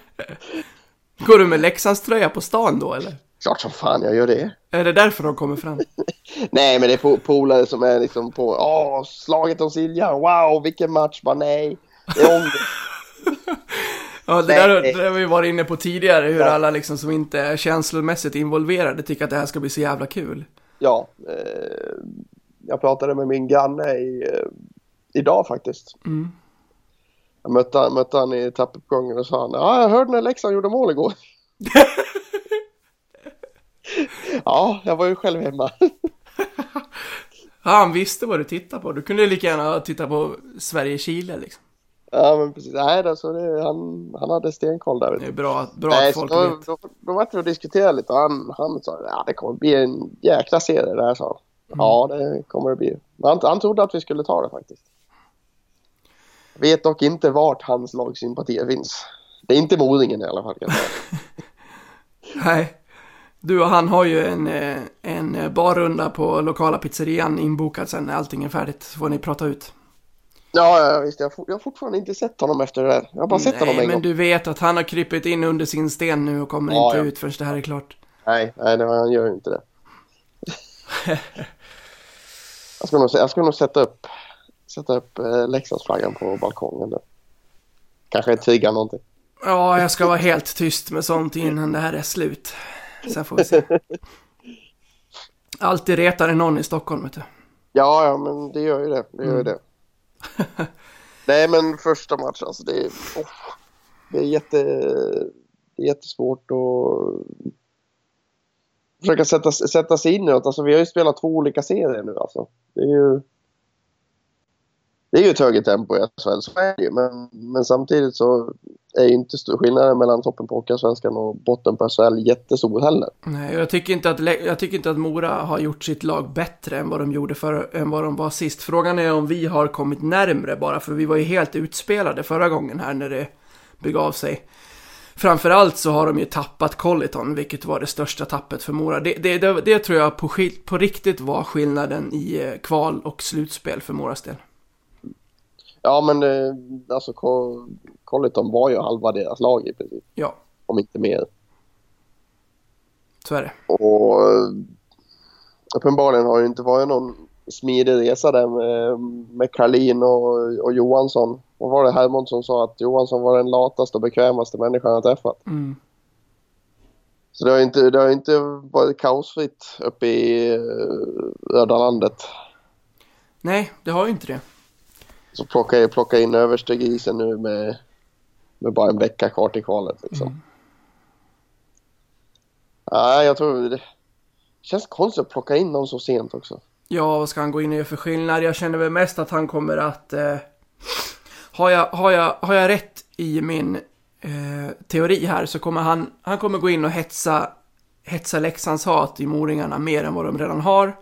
Går du med Leksands tröja på stan då eller? Klart som fan jag gör det. Är det därför de kommer fram? Nej, men det är po- polare som är liksom på, åh, slaget om Siljan, wow, vilken match, bara nej. Det är ångest. Ja, det där, det där har vi varit inne på tidigare, hur Ja. alla liksom som inte är känslomässigt involverade tycker att det här ska bli så jävla kul. ja, eh, jag pratade med min granne i, eh, idag faktiskt. Mm. Jag mötte, mötte han i trappuppgången och sa han, ja, jag hörde när Leksand gjorde mål igår. ja, jag var ju själv hemma. Ja, han visste vad du tittade på. Du kunde lika gärna titta på Sverige-Chile liksom. Ja, men precis. Nej, alltså, det, han, han hade stenkoll där. Det är bra, bra Nej, att folk då, vet. då, då var vi och diskuterade lite och han, han sa ja det kommer bli en jäkla serie där sa han. Mm. Ja det kommer det bli. Han, han trodde att vi skulle ta det faktiskt. Vet dock inte vart hans lagsympatier finns. Det är inte Modingen i alla fall. Nej. Du och han har ju en, eh, en barrunda på lokala pizzerian inbokad sen när allting är färdigt. Så får ni prata ut. Ja, ja visst. Jag, jag har fortfarande inte sett honom efter det där. Jag har bara sett honom Nej, en men gång. du vet att han har krypit in under sin sten nu och kommer Ja, inte ja. ut förrän det här är klart. Nej, nej det, han gör ju inte det. jag, ska nog, jag ska nog sätta upp, sätta upp eh, Leksandsflaggan på balkongen där. Kanske trigga någonting. Ja, jag ska vara helt tyst med sånt innan det här är slut. Sen får vi se. Alltid retar det någon i Stockholm, vet du. Ja, ja, men det gör ju det. Det gör ju det. Nej, men första matchen, alltså det är... oh, det är jätte... Det är jättesvårt att försöka sätta, sätta sig in i något. Alltså, vi har ju spelat två olika serier nu alltså. Det är ju... Det är ju ett högre tempo i SHL, så är det ju. Men, men samtidigt så är ju inte skillnaden mellan toppen på Hockeyallsvenskan och botten på SHL jättestor heller. Nej, jag tycker, inte att, jag tycker inte att Mora har gjort sitt lag bättre än vad de gjorde för, än vad de var sist. Frågan är om vi har kommit närmre bara, för vi var ju helt utspelade förra gången här när det begav sig. Framförallt så har de ju tappat Colliton, vilket var det största tappet för Mora. Det, det, det, det tror jag på, på riktigt var skillnaden i eh, kval och slutspel för Moras del. Ja, men eh, alltså Co- Colleton var ju halva deras lag i princip. Ja, Om inte mer. så är det. Och eh, uppenbarligen har det inte varit någon smidig resa där med, med Karlin och, och Johansson. Vad var det Hermansson sa att Johansson var den lataste och bekvämaste människan jag träffat. Mm. Så det har inte, det har inte varit kaosfritt uppe i eh, röda landet. Nej, det har ju inte det. Så plocka, plocka in överste grisen nu med, med bara en vecka kvar till kvalet. Liksom. Nej, jag tror det känns konstigt att plocka in någon så sent också. Ja, vad ska han gå in och göra för skillnad? Jag känner väl mest att han kommer att... Eh, har, jag, har, jag, har jag rätt i min eh, teori här så kommer han, han kommer gå in och hetsa, hetsa Leksands hat i Moringarna mer än vad de redan har.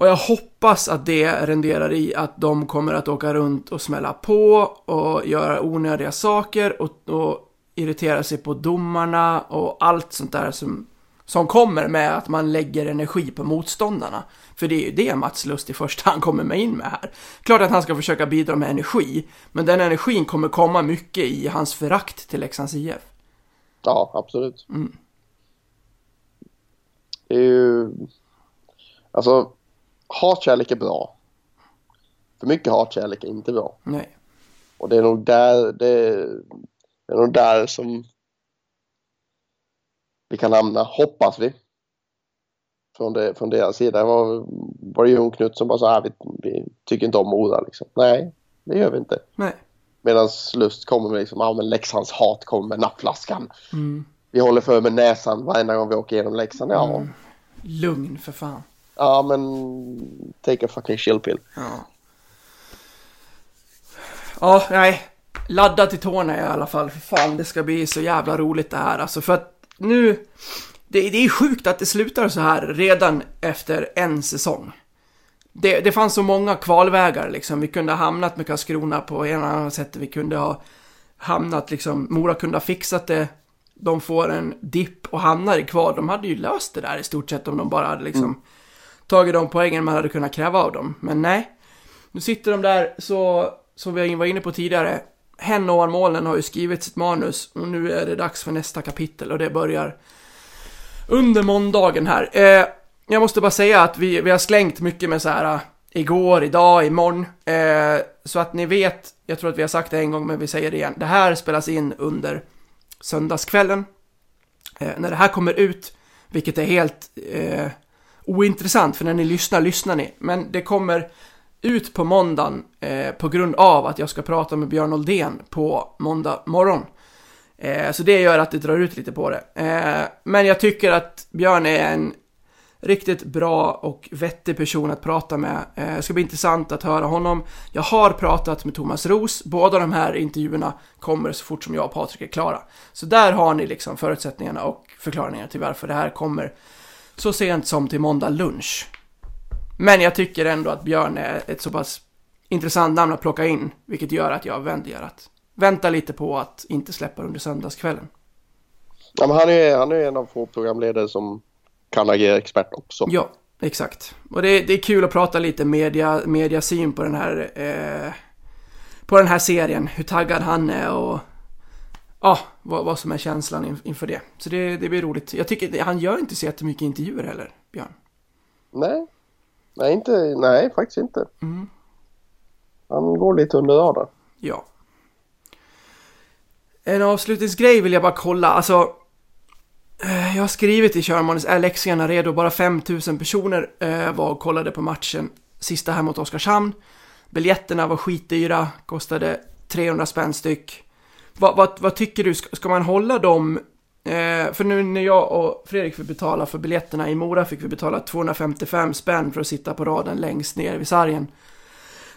Och jag hoppas att det renderar i att de kommer att åka runt och smälla på och göra onödiga saker och, och irritera sig på domarna och allt sånt där som, som kommer med att man lägger energi på motståndarna. För det är ju det Mats Lust i första hand kommer med in med här. Klart att han ska försöka bidra med energi, men den energin kommer komma mycket i hans förakt till Leksands IF. Ja, absolut. Mm. Det är ju... Alltså, hatkärlek är bra. För mycket hatkärlek är inte bra. Nej. Och det är nog där, det, det är nog där som vi kan hamna, hoppas vi. från, det, från deras sida. Det var, var det Jon Knut som bara sa att vi, vi tycker inte om Mora. Liksom. Nej, det gör vi inte. Nej. Medan Lust kommer med liksom, ja men Leksands hat kommer med nappflaskan. Mm. Vi håller för med näsan varenda gång vi åker igenom Leksand. Ja, Mm. Lugn för fan. Ja men take a fucking chill pill. Ja. Ja, nej. Ladda till tårna i alla fall. För fan, det ska bli så jävla roligt det här alltså. För att nu... Det, det är sjukt att det slutar så här redan efter en säsong. Det, det fanns så många kvalvägar liksom. Vi kunde ha hamnat med Karlskrona på en eller annan sätt. Vi kunde ha hamnat liksom... Mora kunde ha fixat det. De får en dipp och hamnar i kval. De hade ju löst det där i stort sett om de bara hade liksom tagit de poängen man hade kunnat kräva av dem. Men nej. Nu sitter de där så, som vi var inne på tidigare. Hen ovan målen har ju skrivit sitt manus och nu är det dags för nästa kapitel och det börjar under måndagen här. Eh, jag måste bara säga att vi, vi har slängt mycket med så här eh, igår, idag, imorgon. Eh, så att ni vet, jag tror att vi har sagt det en gång men vi säger det igen. Det här spelas in under söndagskvällen. Eh, när det här kommer ut, vilket är helt eh, ointressant för när ni lyssnar, lyssnar ni. Men det kommer ut på måndagen eh, på grund av att jag ska prata med Björn Oldén på måndag morgon. Eh, så det gör att det drar ut lite på det. Eh, men jag tycker att Björn är en riktigt bra och vettig person att prata med. Eh, det ska bli intressant att höra honom. Jag har pratat med Thomas Ros. Båda de här intervjuerna kommer så fort som jag och Patrik är klara. Så där har ni liksom förutsättningarna och förklaringar till varför det här kommer så sent som till måndag lunch. Men jag tycker ändå att Björn är ett så pass intressant namn att plocka in, vilket gör att jag väljer att vänta lite på att inte släppa under söndagskvällen. Ja, men han, är, han är en av få programledare som kan agera expert också. Ja, exakt. Och det, det är kul att prata lite media, mediasyn på den här eh, på den här serien, hur taggad han är och ja, vad, vad som är känslan in, inför det. Så det, det blir roligt. Jag tycker, han gör inte så jättemycket intervjuer heller, Björn. Nej. Nej, inte, nej, faktiskt inte. Mm. Han går lite under radarn. Ja. En avslutningsgrej vill jag bara kolla, alltså eh, jag har skrivit i körmanus, är Leksingarna redo? Bara 5000 personer eh, var och kollade på matchen sista här mot Oskarshamn. Biljetterna var skitdyra, kostade 300 spänn styck. Vad, vad, vad tycker du, ska, ska man hålla dem? Eh, för nu när jag och Fredrik fick betala för biljetterna i Mora fick vi betala 255 spänn för att sitta på raden längst ner vid sargen.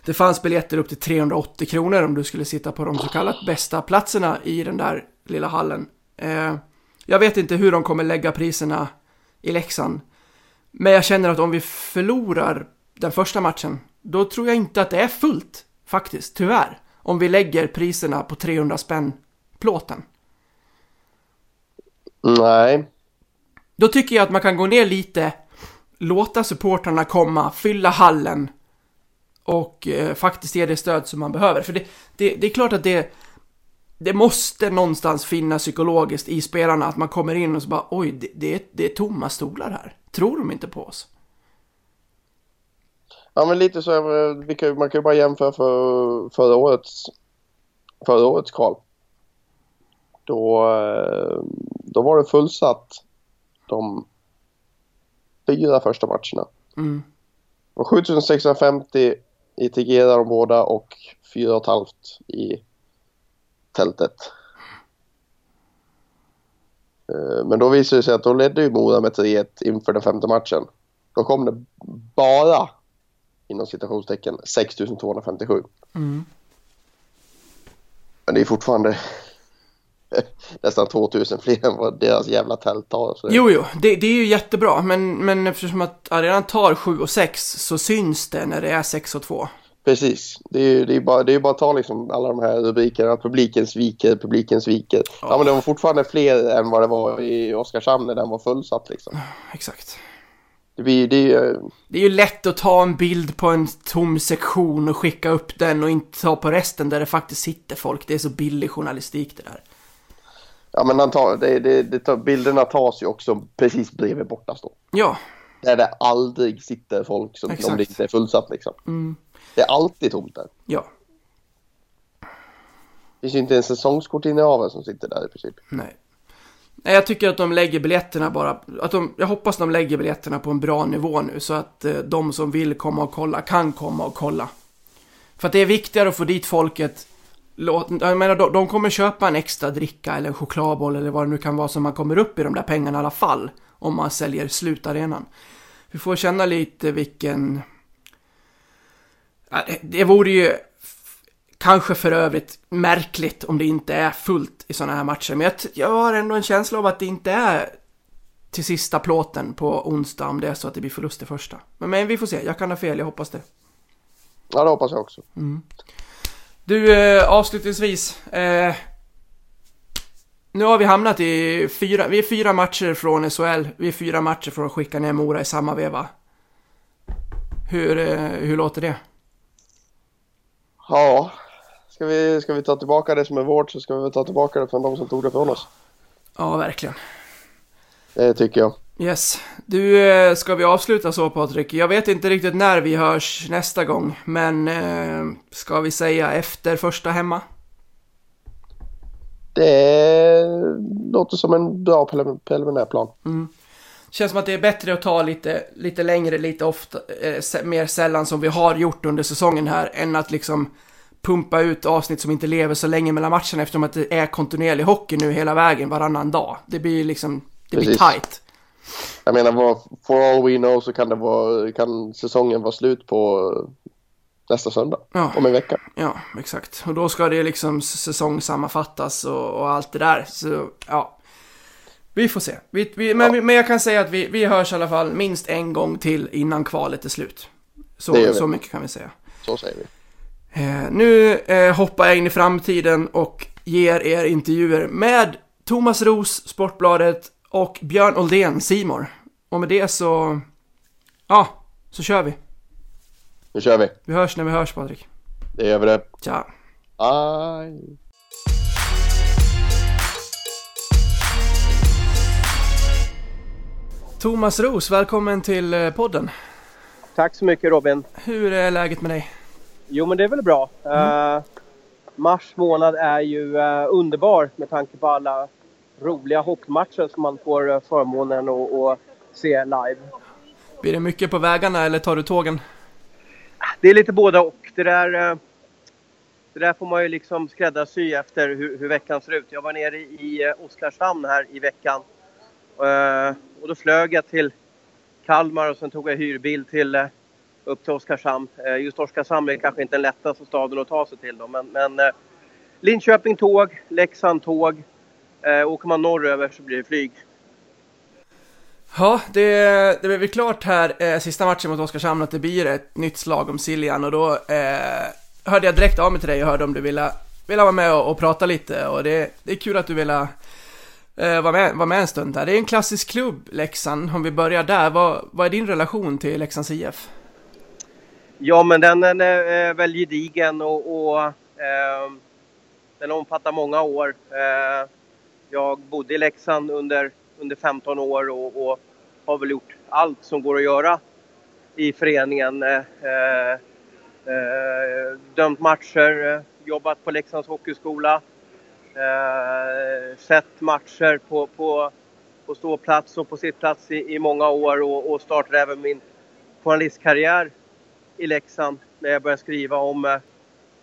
Det fanns biljetter upp till 380 kronor om du skulle sitta på de så kallat bästa platserna i den där lilla hallen. Eh, jag vet inte hur de kommer lägga priserna i Leksand. Men jag känner att om vi förlorar den första matchen, då tror jag inte att det är fullt, faktiskt, tyvärr. Om vi lägger priserna på 300 spänn plåten. Nej. Då tycker jag att man kan gå ner lite, låta supportrarna komma, fylla hallen och eh, faktiskt ge det stöd som man behöver. För det, det, det är klart att det, det måste någonstans finnas psykologiskt i spelarna att man kommer in och så bara oj, det, det, är, det är tomma stolar här. Tror de inte på oss? Ja, men lite så. eh, kan, man kan ju bara jämföra för förra årets, förra årets kval. Då, eh, då var det fullsatt de fyra första matcherna. Mm. Det var 7650 i Tegera de båda och 4 500 i tältet. Eh, Men då visade det sig att då ledde ju Mora med 3-1 inför den femte matchen. Då kom det bara, inom citationstecken, 6257. Mm. Men det är fortfarande nästan 2000 fler än vad deras jävla tält har. Så Jo, jo, det, det är ju jättebra, men, men eftersom att arenan tar 7 och 6 så syns det när det är 6 och 2. Precis. Det är ju det är bara, det är bara att ta liksom alla de här rubrikerna. Publiken sviker, publiken sviker. Ja. men det var fortfarande fler än vad det var i Oskarshamn när den var fullsatt liksom. Exakt. Det, blir, det är ju... Det är ju lätt att ta en bild på en tom sektion och skicka upp den och inte ta på resten där det faktiskt sitter folk. Det är så billig journalistik det där. Ja men tar, det, det, det bilderna tas ju också precis bredvid bortastå. Ja, Där det aldrig sitter folk som, Exakt. om det inte är fullsatt liksom. mm, Det är alltid tomt där. ja, Det finns ju inte en säsongskort innehavare som sitter där i princip. nej. Nej, jag tycker att de lägger biljetterna bara, att de, jag hoppas de lägger biljetterna på en bra nivå nu så att eh, de som vill komma och kolla kan komma och kolla. För att det är viktigare att få dit folket, låt, jag menar de, de kommer köpa en extra dricka eller en chokladboll eller vad det nu kan vara som man kommer upp i de där pengarna i alla fall. Om man säljer slutarenan. Vi får känna lite vilken... Det vore ju Kanske för övrigt märkligt om det inte är fullt i sådana här matcher, men jag, jag har ändå en känsla av att det inte är till sista plåten på onsdag om det är så att det blir förlust i första. Men, men vi får se, jag kan ha fel, jag hoppas det. Ja, det hoppas jag också. Mm. Du, eh, avslutningsvis. Eh, nu har vi hamnat i fyra, vi är fyra matcher från SHL, vi är fyra matcher från att skicka ner Mora i samma veva. Hur, eh, hur låter det? Ja, Ska vi, ska vi ta tillbaka det som är vårt så ska vi ta tillbaka det från de som tog det från oss. Ja, verkligen. Det tycker jag. Yes. Du, eh, ska vi avsluta så Patrik? Jag vet inte riktigt när vi hörs nästa gång, men eh, ska vi säga efter första hemma? Det låter som en bra preliminär plan. Mm. Känns som att det är bättre att ta lite, lite längre, lite ofta, eh, mer sällan som vi har gjort under säsongen här, än att liksom pumpa ut avsnitt som inte lever så länge mellan matcherna eftersom att det är kontinuerlig hockey nu hela vägen varannan dag. Det blir liksom, det blir tight. Jag menar, for all we know så kan, det vara, kan säsongen vara slut på nästa söndag. Ja. Om en vecka. Ja, exakt. Och då ska det liksom säsongsammanfattas och, och allt det där. Så, ja. Vi får se. Vi, vi, men, ja. men jag kan säga att vi, vi hörs i alla fall minst en gång till innan kvalet är slut. Så, så mycket kan vi säga. Så säger vi. Eh, nu eh, hoppar jag in i framtiden och ger er intervjuer med Thomas Ros, Sportbladet och Björn Oldén, Simor. Och med det så... Ja, så kör vi. Nu kör vi. Vi hörs när vi hörs Patrik. Det gör vi det. Tja. Aj. Thomas Ros, välkommen till eh, podden. Tack så mycket Robin. Hur är läget med dig? Jo, men det är väl bra. Mm. Uh, mars månad är ju uh, underbar med tanke på alla roliga hockeymatcher som man får uh, förmånen att se live. Blir det mycket på vägarna eller tar du tågen? Det är lite båda och. Det där, det där får man ju liksom skräddarsy efter hur, hur veckan ser ut. Jag var nere i Oskarshamn här i veckan. Och då flög jag till Kalmar och sen tog jag hyrbil till upp till Oskarshamn. Eh, just Oskarshamn är kanske inte den lättaste staden att ta sig till då, men, men eh, Linköping tåg, Leksand tåg. Eh, åker man norröver så blir det flyg. Ja, det, det blev klart här eh, sista matchen mot Oskarshamn att det blir ett nytt slag om Siljan och då eh, hörde jag direkt av mig till dig och hörde om du ville, ville vara med och, och prata lite och det, det är kul att du ville eh, vara, med, vara med en stund här. Det är en klassisk klubb, Leksand, om vi börjar där. Vad, vad är din relation till Leksands IF? Ja, men den, är väl gedigen och, och eh, den omfattar många år. Eh, jag bodde i Leksand under, under 15 år och, och, har väl gjort allt som går att göra i föreningen. Eh, eh, eh dömt matcher, jobbat på Leksands hockeyskola. Eh, sett matcher på, på, på ståplats och på sittplats i, i många år och, och startade även min journalistkarriär i Leksand när jag började skriva om, eh,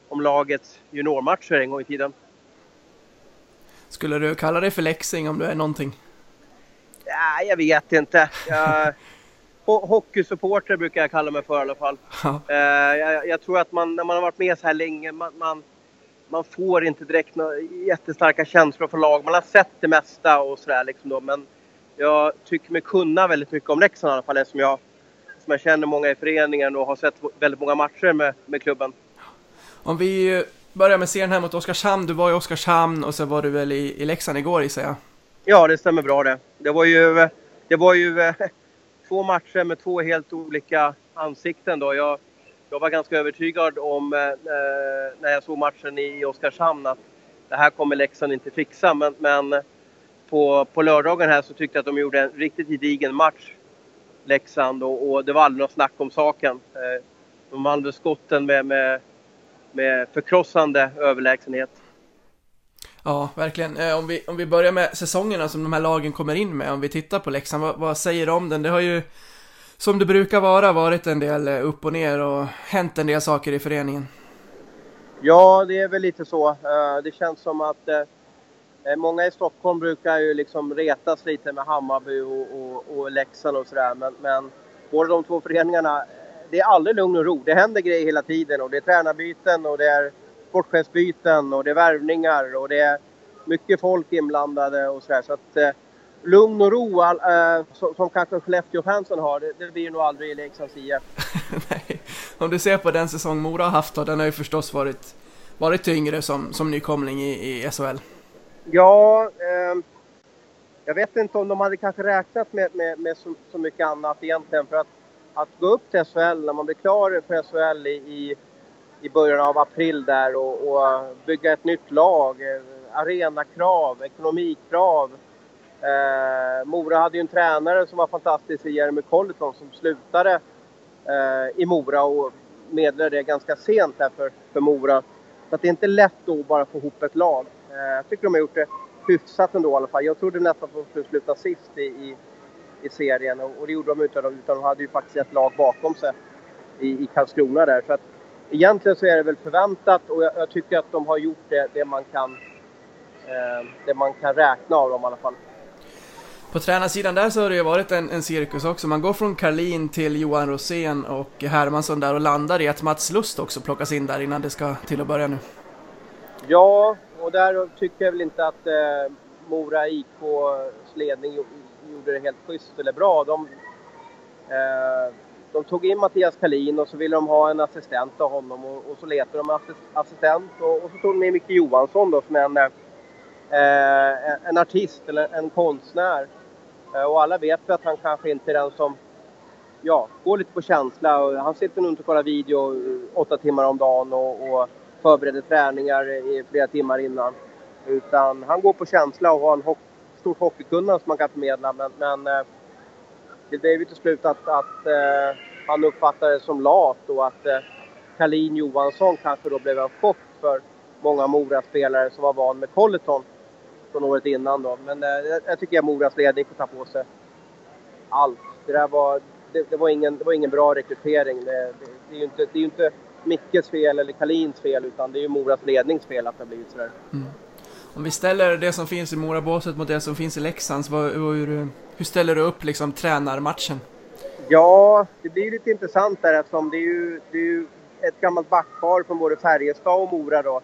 om lagets juniormatcher en gång i tiden. Skulle du kalla dig för Leksing om du är någonting? Ja, jag vet inte. Jag, hockeysupporter brukar jag kalla mig för i alla fall. Ja. Uh, jag, jag, tror att man, när man har varit med så här länge, man, man, man får inte direkt några jättestarka känslor för lag. Man har sett det mesta och sådär liksom då, men jag tycker mig kunna väldigt mycket om Leksand i alla fall eftersom jag som jag känner många i föreningen och har sett väldigt många matcher med, med klubben. Om vi börjar med serien här mot Oskarshamn. Du var i Oskarshamn och så var du väl i, i Leksand igår gissar jag? Ja, det stämmer bra det. Det var ju, det var ju eh, två matcher med två helt olika ansikten då. Jag, jag var ganska övertygad om eh, när jag såg matchen i Oskarshamn att det här kommer Leksand inte fixa. Men, men på, på lördagen här så tyckte jag att de gjorde en riktigt gedigen match. Leksand och, och det var aldrig något snack om saken. Eh, de vann skotten med, med, med förkrossande överlägsenhet. Ja, verkligen. Eh, Om vi, om vi börjar med säsongerna som de här lagen kommer in med, om vi tittar på Leksand, vad, vad säger du om den? Det har ju, som det brukar vara, varit en del eh, upp och ner och hänt en del saker i föreningen. Ja, det är väl lite så. Det känns som att Eh, många i Stockholm brukar ju liksom retas lite med Hammarby och, och, och Leksand och sådär. Men, men båda de två föreningarna, det är aldrig lugn och ro. Det händer grejer hela tiden och det är tränarbyten och det är sportchefsbyten och det är värvningar och det är mycket folk inblandade och sådär. Så att eh, lugn och ro all, eh, som, som kanske Skellefteå-fansen har, det, det blir nog aldrig i Leksands IF. Nej. Om du ser på den säsong Mora har haft då, den har ju förstås varit, varit tyngre som, som nykomling i, i SHL. Ja, eh, jag vet inte om de hade kanske räknat med, med, med så, så mycket annat egentligen. För att, att gå upp till SHL, när man blir klar för SHL i, i, i början av april där och, och bygga ett nytt lag, eh, arenakrav, ekonomikrav. Eh, Mora hade ju en tränare som var fantastisk, Jeremy Colleton, som slutade eh, i Mora och meddelade det ganska sent här för, för Mora. Så att det är inte lätt då att bara få ihop ett lag. Eh, jag tycker de har gjort det hyfsat ändå i alla fall. Jag trodde nästan att de skulle sluta sist i, i, i serien och, och det gjorde de utan, utan de hade ju faktiskt ett lag bakom sig i, i Karlskrona där. Så att egentligen så är det väl förväntat och jag, jag tycker att de har gjort det, det man kan eh, det man kan räkna av dem i alla fall. På tränarsidan där så har det ju varit en, en cirkus också. Man går från Karlin till Johan Rosén och Hermansson där och landar i att Mats Lust också plockas in där innan det ska till att börja nu. Ja, och där tycker jag väl inte att eh, Mora IKs ledning gjorde det helt schysst eller bra. De, eh, de tog in Mattias Kalin och så ville de ha en assistent av honom och, och så letade de assistent och, och så tog de med Micke Johansson då som är en, eh, en artist eller en konstnär. Eh, och alla vet ju att han kanske inte är den som ja, går lite på känsla. Och han sitter nog inte och kollar video åtta timmar om dagen och, och förbereder träningar i flera timmar innan. Utan han går på känsla och har en ho- stort hockeykunnande som man kan förmedla. Men, men eh, det blev ju till slut att, att eh, han uppfattade det som lat och att eh, Kalin Johansson kanske då blev en chock för många Mora-spelare som var van med Colleton från året innan då. Men eh, jag- tycker att Moras ledning får ta på sig allt. Det där var, det, det var, ingen, det var ingen bra rekrytering. Det, det, det är ju inte, det är inte Mickes fel eller Kalins fel utan det är ju Moras lednings fel att det har blivit sådär. Om vi ställer det som finns i Morabåset mot det som finns i Leksands, vad, hur, hur ställer du upp liksom tränarmatchen? Ja, det blir lite intressant där eftersom det är ju, det är ju ett gammalt backpar från både Färjestad och Mora då.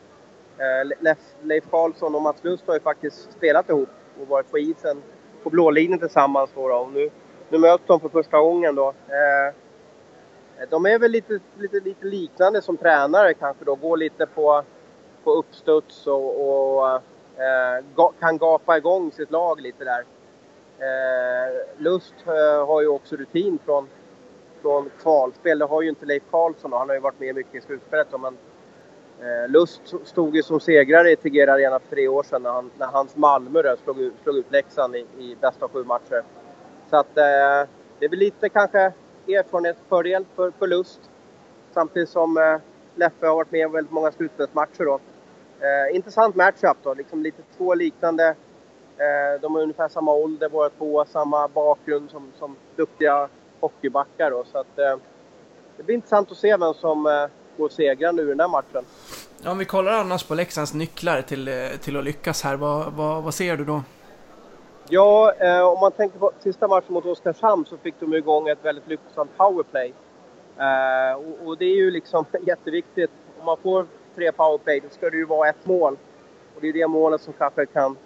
Eh, Leif, Leif Karlsson och Mats Lust har ju faktiskt spelat ihop och varit på isen på blålinjen tillsammans då. då. Och nu, nu möts de för första gången då. Eh, de är väl lite, lite, lite liknande som tränare kanske då. Går lite på, på uppstuds och, och eh, kan gapa igång sitt lag lite där. Eh, Lust eh, har ju också rutin från, från kvalspel. Det har ju inte Leif Karlsson och han har ju varit med mycket i slutspelet. då, Men, eh, Lust stod ju som segrare i Tegera Arena för tre år sedan när, han, när hans Malmö då slog, ut- slog ut Leksand i, i bästa av sju matcher. Så att eh, det är väl lite kanske erfarenhetsfördel för, förlust Samtidigt som eh, Leffe har varit med i väldigt många slutspelsmatcher då. Eh, intressant matchup då, liksom lite två liknande Eh, de har ungefär samma ålder båda två, samma bakgrund som, som duktiga hockeybackar. Då, så att, eh, det blir intressant att se vem som eh, går segrande ur den här matchen. Ja, Om vi kollar annars på Leksands nycklar till, eh, till att lyckas här, vad, vad, vad ser du då? Ja, eh, om man tänker på sista matchen mot Oskarshamn så fick de igång ett väldigt lyckosamt powerplay. Eh, och, och det är ju liksom jätteviktigt. Om man får tre powerplay då ska det ju vara ett mål. Och det är det målet som kanske kan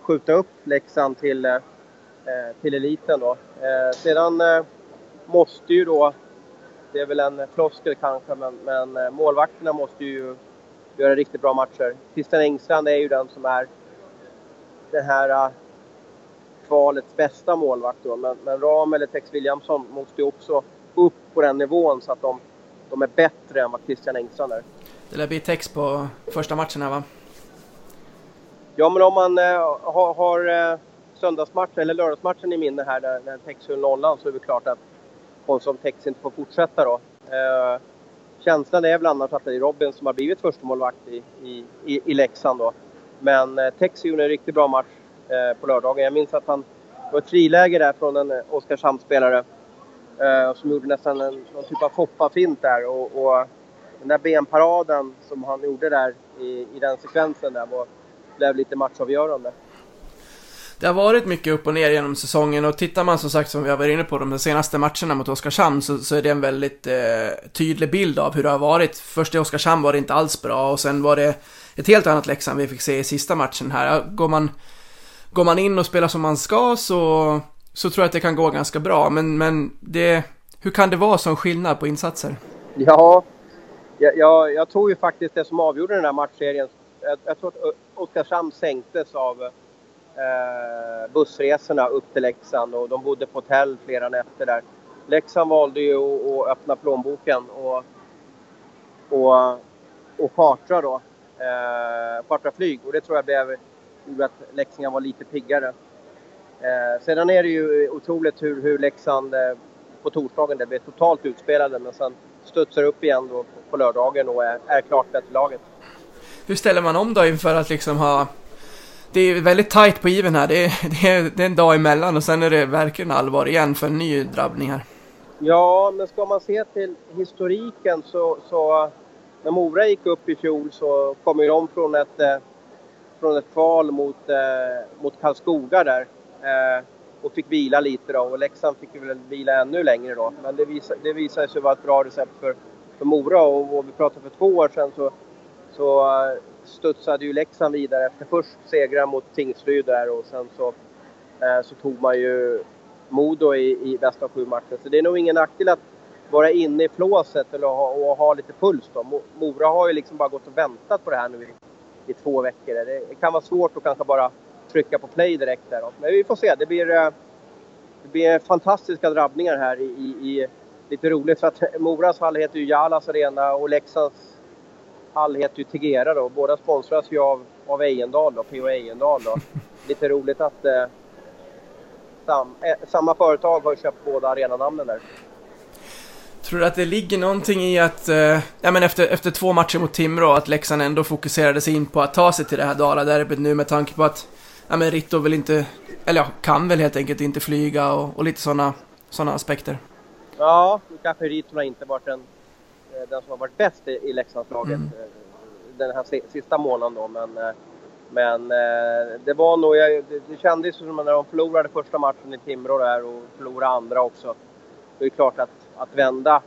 skjuta upp Leksand till, eh, eh, till eliten då. Eh, sedan eh, måste ju då, det är väl en floskel kanske, men, men eh, målvakterna måste ju göra riktigt bra matcher. Christian Engstrand är ju den som är den här eh, kvalets bästa målvakt då. Men, men Ram eller Tex Williamson måste ju också upp på den nivån så att de, de är bättre än vad Christian Engstrand är. Det lär bli text på första matchen här va? Ja, men om man eh, har, har eh, söndagsmatchen eller lördagsmatchen i minne här där, när Tex höll nollan så är det klart att Konsum Tex inte får fortsätta då. Eh, känslan är väl annars att det är Robin som har blivit förstemålvakt i, i, i, i Leksand då. men eh, Texi gjorde en riktigt bra match Eh, på lördagen. Jag minns att han det var ett friläge där från en eh, Oskarshamnsspelare eh, som gjorde nästan en, någon typ av Foppa-fint där. Och, och den där benparaden som han gjorde där i, i den sekvensen där var, blev lite matchavgörande. Det har varit mycket upp och ner genom säsongen och tittar man som sagt som vi har varit inne på de senaste matcherna mot Oskarshamn så, så är det en väldigt eh, tydlig bild av hur det har varit. Först i Oskarshamn var det inte alls bra och sen var det ett helt annat Leksand vi fick se i sista matchen här. Går man, går man in och spelar som man ska så, så tror jag att det kan gå ganska bra. Men, men det, hur kan det vara sån skillnad på insatser? Ja, jag, jag, jag tror ju faktiskt det som avgjorde den här matchserien. Jag, jag tror att Oskarshamn sänktes av eh, bussresorna upp till Leksand och de bodde på hotell flera nätter där. Leksand valde ju att, att öppna plånboken och, och, och chartra då. Eh, chartra flyg och det tror jag blev, gjorde att Leksand var lite piggare. Eh, sedan är det ju otroligt hur, hur Leksand eh, på torsdagen blev totalt utspelade men sen studsar upp igen då på lördagen och är, är klart bättre laget. Hur ställer man om då inför att liksom ha... Det är väldigt tight på given här. Det är, det, är, det är en dag emellan och sen är det verkligen allvar igen för en ny drabbning här. Ja, men ska man se till historiken så, så när Mora gick upp i fjol så kom ju de från ett, eh, från ett kval mot, eh, mot Karlskoga där. Eh, och fick vila lite då och Leksand fick väl vila ännu längre då. Men det, visade, det visade sig vara ett bra recept för, för Mora och, och vi pratade för två år sedan så, så eh, studsade ju Leksand vidare efter först segrar mot Tingsryd där och sen så, eh, så tog man ju Modo i, i bästa av sju matcher. Så det är nog ingen nackdel att vara inne i flåset eller ha, och ha lite puls då. Mora har ju liksom bara gått och väntat på det här nu i, i två veckor. Det, kan vara svårt att kanske bara trycka på play direkt där. Men vi får se. Det blir, det blir fantastiska drabbningar här i, i, i lite roligt för att Moras hall heter ju Jalas Arena och Leksands hall heter ju Tegera då. Båda sponsras ju av, av Ejendal då, P.O. Ejendal då. Lite roligt att eh, sam, eh, samma företag har köpt båda arenanamnen där. Tror du att det ligger någonting i att, eh, ja men efter, efter två matcher mot Timrå, att Leksand ändå fokuserade sig in på att ta sig till det här Dala-derbyt nu med tanke på att ja, men Ritto vill inte, eller ja, kan väl helt enkelt inte flyga och, och lite sådana såna aspekter. Ja, kanske Ritto har inte varit den, eh, den som har varit bäst i, i Leksandslaget mm. Eh, den här sista månaden då, men eh, men det var nog, det, det kändes som när de förlorade första matchen i Timrå där och förlorade andra också. Det är klart att, att vända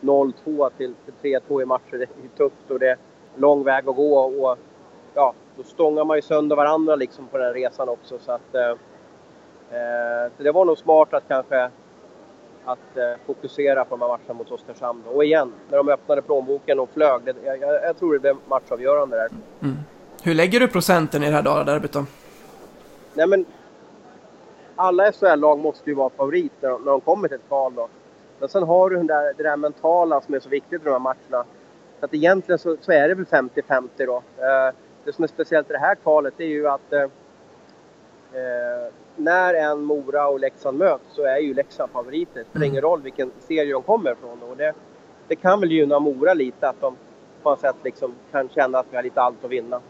0-2 till, till 3-2 i matcher, det är tufft och det är lång väg att gå. Och, ja, då stångar man ju sönder varandra liksom på den resan också. Så, att, eh, eh, så det var nog smart att kanske att eh, fokusera på de här matcherna mot Oskarshamn. Och igen, när de öppnade plånboken och flög. Det, jag, jag, tror det blev matchavgörande där. Mm. Hur lägger du procenten i det här Dala-derbyt då? Nej men, alla SHL-lag måste ju vara favorit när de, när de kommer till ett kval då. Men sen har du den där, det där mentala som är så viktigt i de här matcherna. Så att egentligen så, så är det väl 50-50 då. Eh, det som är speciellt i det här kvalet är ju att eh, eh, när en Mora och Leksand möts så är ju Leksand favoriter. Det spelar ingen mm. roll vilken serie de kommer ifrån. Och det, det kan väl gynna Mora lite att de på något sätt liksom kan känna att vi har lite allt att vinna.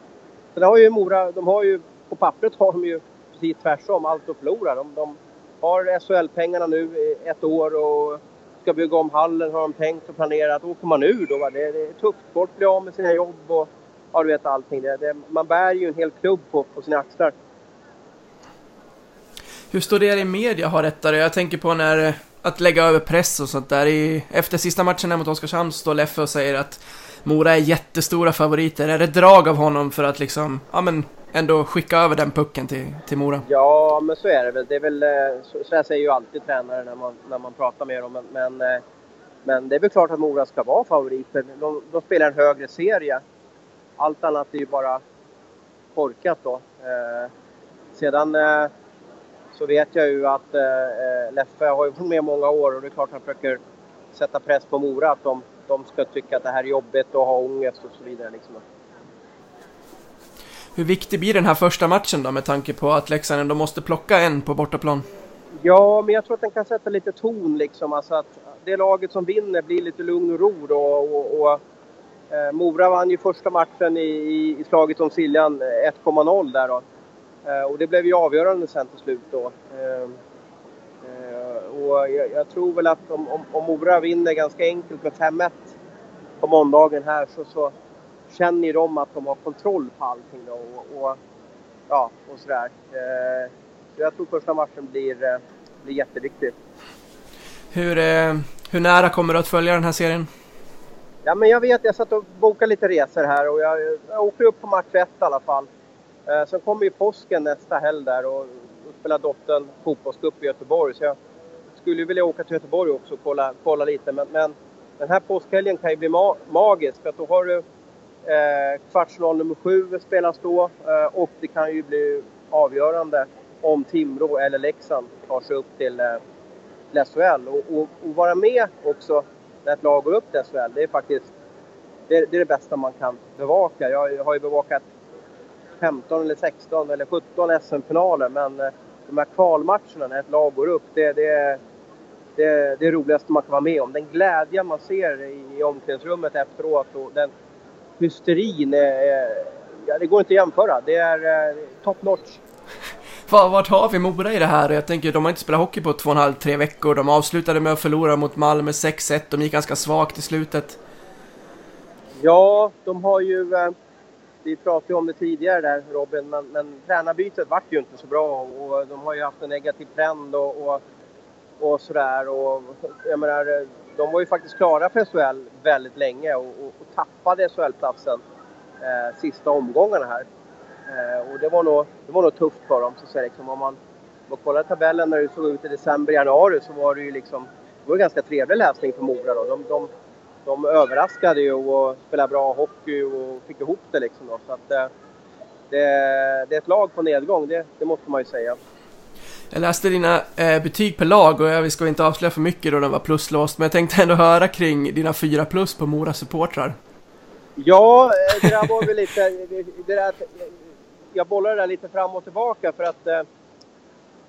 Sen har ju Mora, de har ju på pappret har de ju precis tvärsom, allt att förlora. De, de har SHL-pengarna nu ett år och ska bygga om hallen har de tänkt och planerat. Åker man ur då, va? Det, det är tufft. Folk blir av med sina jobb och ja, du vet allting. Det, det, man bär ju en hel klubb på, på sina axlar. Hur står det i media har rättare? Jag tänker på när eh, att lägga över press och sånt där. I, efter sista matchen mot Oskarshamn står Leffe och säger att Mora är jättestora favoriter. Är det drag av honom för att liksom, ja men ändå skicka över den pucken till, till Mora? Ja, men så är det väl. Det är väl eh, så, här säger ju alltid tränare när man, när man pratar med dem. Men, men, eh, men det är väl klart att Mora ska vara favoriter. De, de spelar en högre serie allt annat är ju bara korkat då. Eh, sedan eh, så vet jag ju att eh, eh, Leffe har ju varit med många år och det är klart han försöker sätta press på Mora att de, de ska tycka att det här är jobbigt och ha ångest och så vidare. Liksom. Hur viktig blir den här första matchen då med tanke på att Leksand ändå måste plocka en på bortaplan? Ja, men jag tror att den kan sätta lite ton liksom. Alltså att det laget som vinner blir lite lugn och ro då och, och Eh, Mora vann ju första matchen i, i, i slaget om Siljan eh, 1,0 där då. Eh, och det blev ju avgörande sen till slut då. Eh, eh, och jag, jag, tror väl att om, om, om Mora vinner ganska enkelt med 5-1 på måndagen här så, så känner de att de har kontroll på allting då. Och, och ja, och sådär. Eh, så jag tror första matchen blir, eh, blir jätteviktig. Hur, eh, hur nära kommer du att följa den här serien? Ja, men jag vet, jag satt och bokade lite resor här och jag, jag åker upp på match 1 i alla fall. Eh, sen kommer ju påsken nästa helg där och då spelar dottern fotbollscup i Göteborg. Så jag skulle ju vilja åka till Göteborg också och kolla, kolla lite. Men, men den här påskhelgen kan ju bli ma magisk för att då har du eh, kvartsfinal nummer sju spelas då eh, och det kan ju bli avgörande om Timrå eller Leksand tar sig upp till, eh, till SHL. Och, och, och, vara med också när ett lag går upp till SHL, det är faktiskt det, det, är det bästa man kan bevaka. Jag har ju bevakat 15 eller 16 eller 17 SM-finaler men eh, de här kvalmatcherna när ett lag går upp, det, det, är det, det roligaste man kan vara med om. Den glädje man ser i, i omklädningsrummet efteråt och den hysterin, är, ja, det går inte att jämföra. Det är eh, top notch. Vart har vi Mora i det här? Jag tänker, de har inte spelat hockey på två och en halv, tre veckor. De avslutade med att förlora mot Malmö 6-1. De gick ganska svagt i slutet. Ja, de har ju... Eh, vi pratade ju om det tidigare där Robin, men, men tränarbytet vart ju inte så bra och de har ju haft en negativ trend och, och, och sådär. Och, jag menar, de var ju faktiskt klara för SHL väldigt länge och, och, och tappade SHL-platsen eh, sista omgångarna här. Eh, och det var, nog, det var nog tufft för dem. Så att liksom, om man, om man kollar tabellen när det såg ut i december, januari så var det ju liksom det var ganska trevlig läsning för Mora. Då. De, de, de överraskade ju och spelade bra hockey och fick ihop det liksom. Då. Så att, eh, det, det är ett lag på nedgång, det, det måste man ju säga. Jag läste dina eh, betyg per lag och jag ska inte avslöja för mycket då den var pluslåst, men jag tänkte ändå höra kring dina fyra plus på Mora supportrar. Ja, eh, det där var väl lite... Det där, jag bollade det där lite fram och tillbaka för att eh,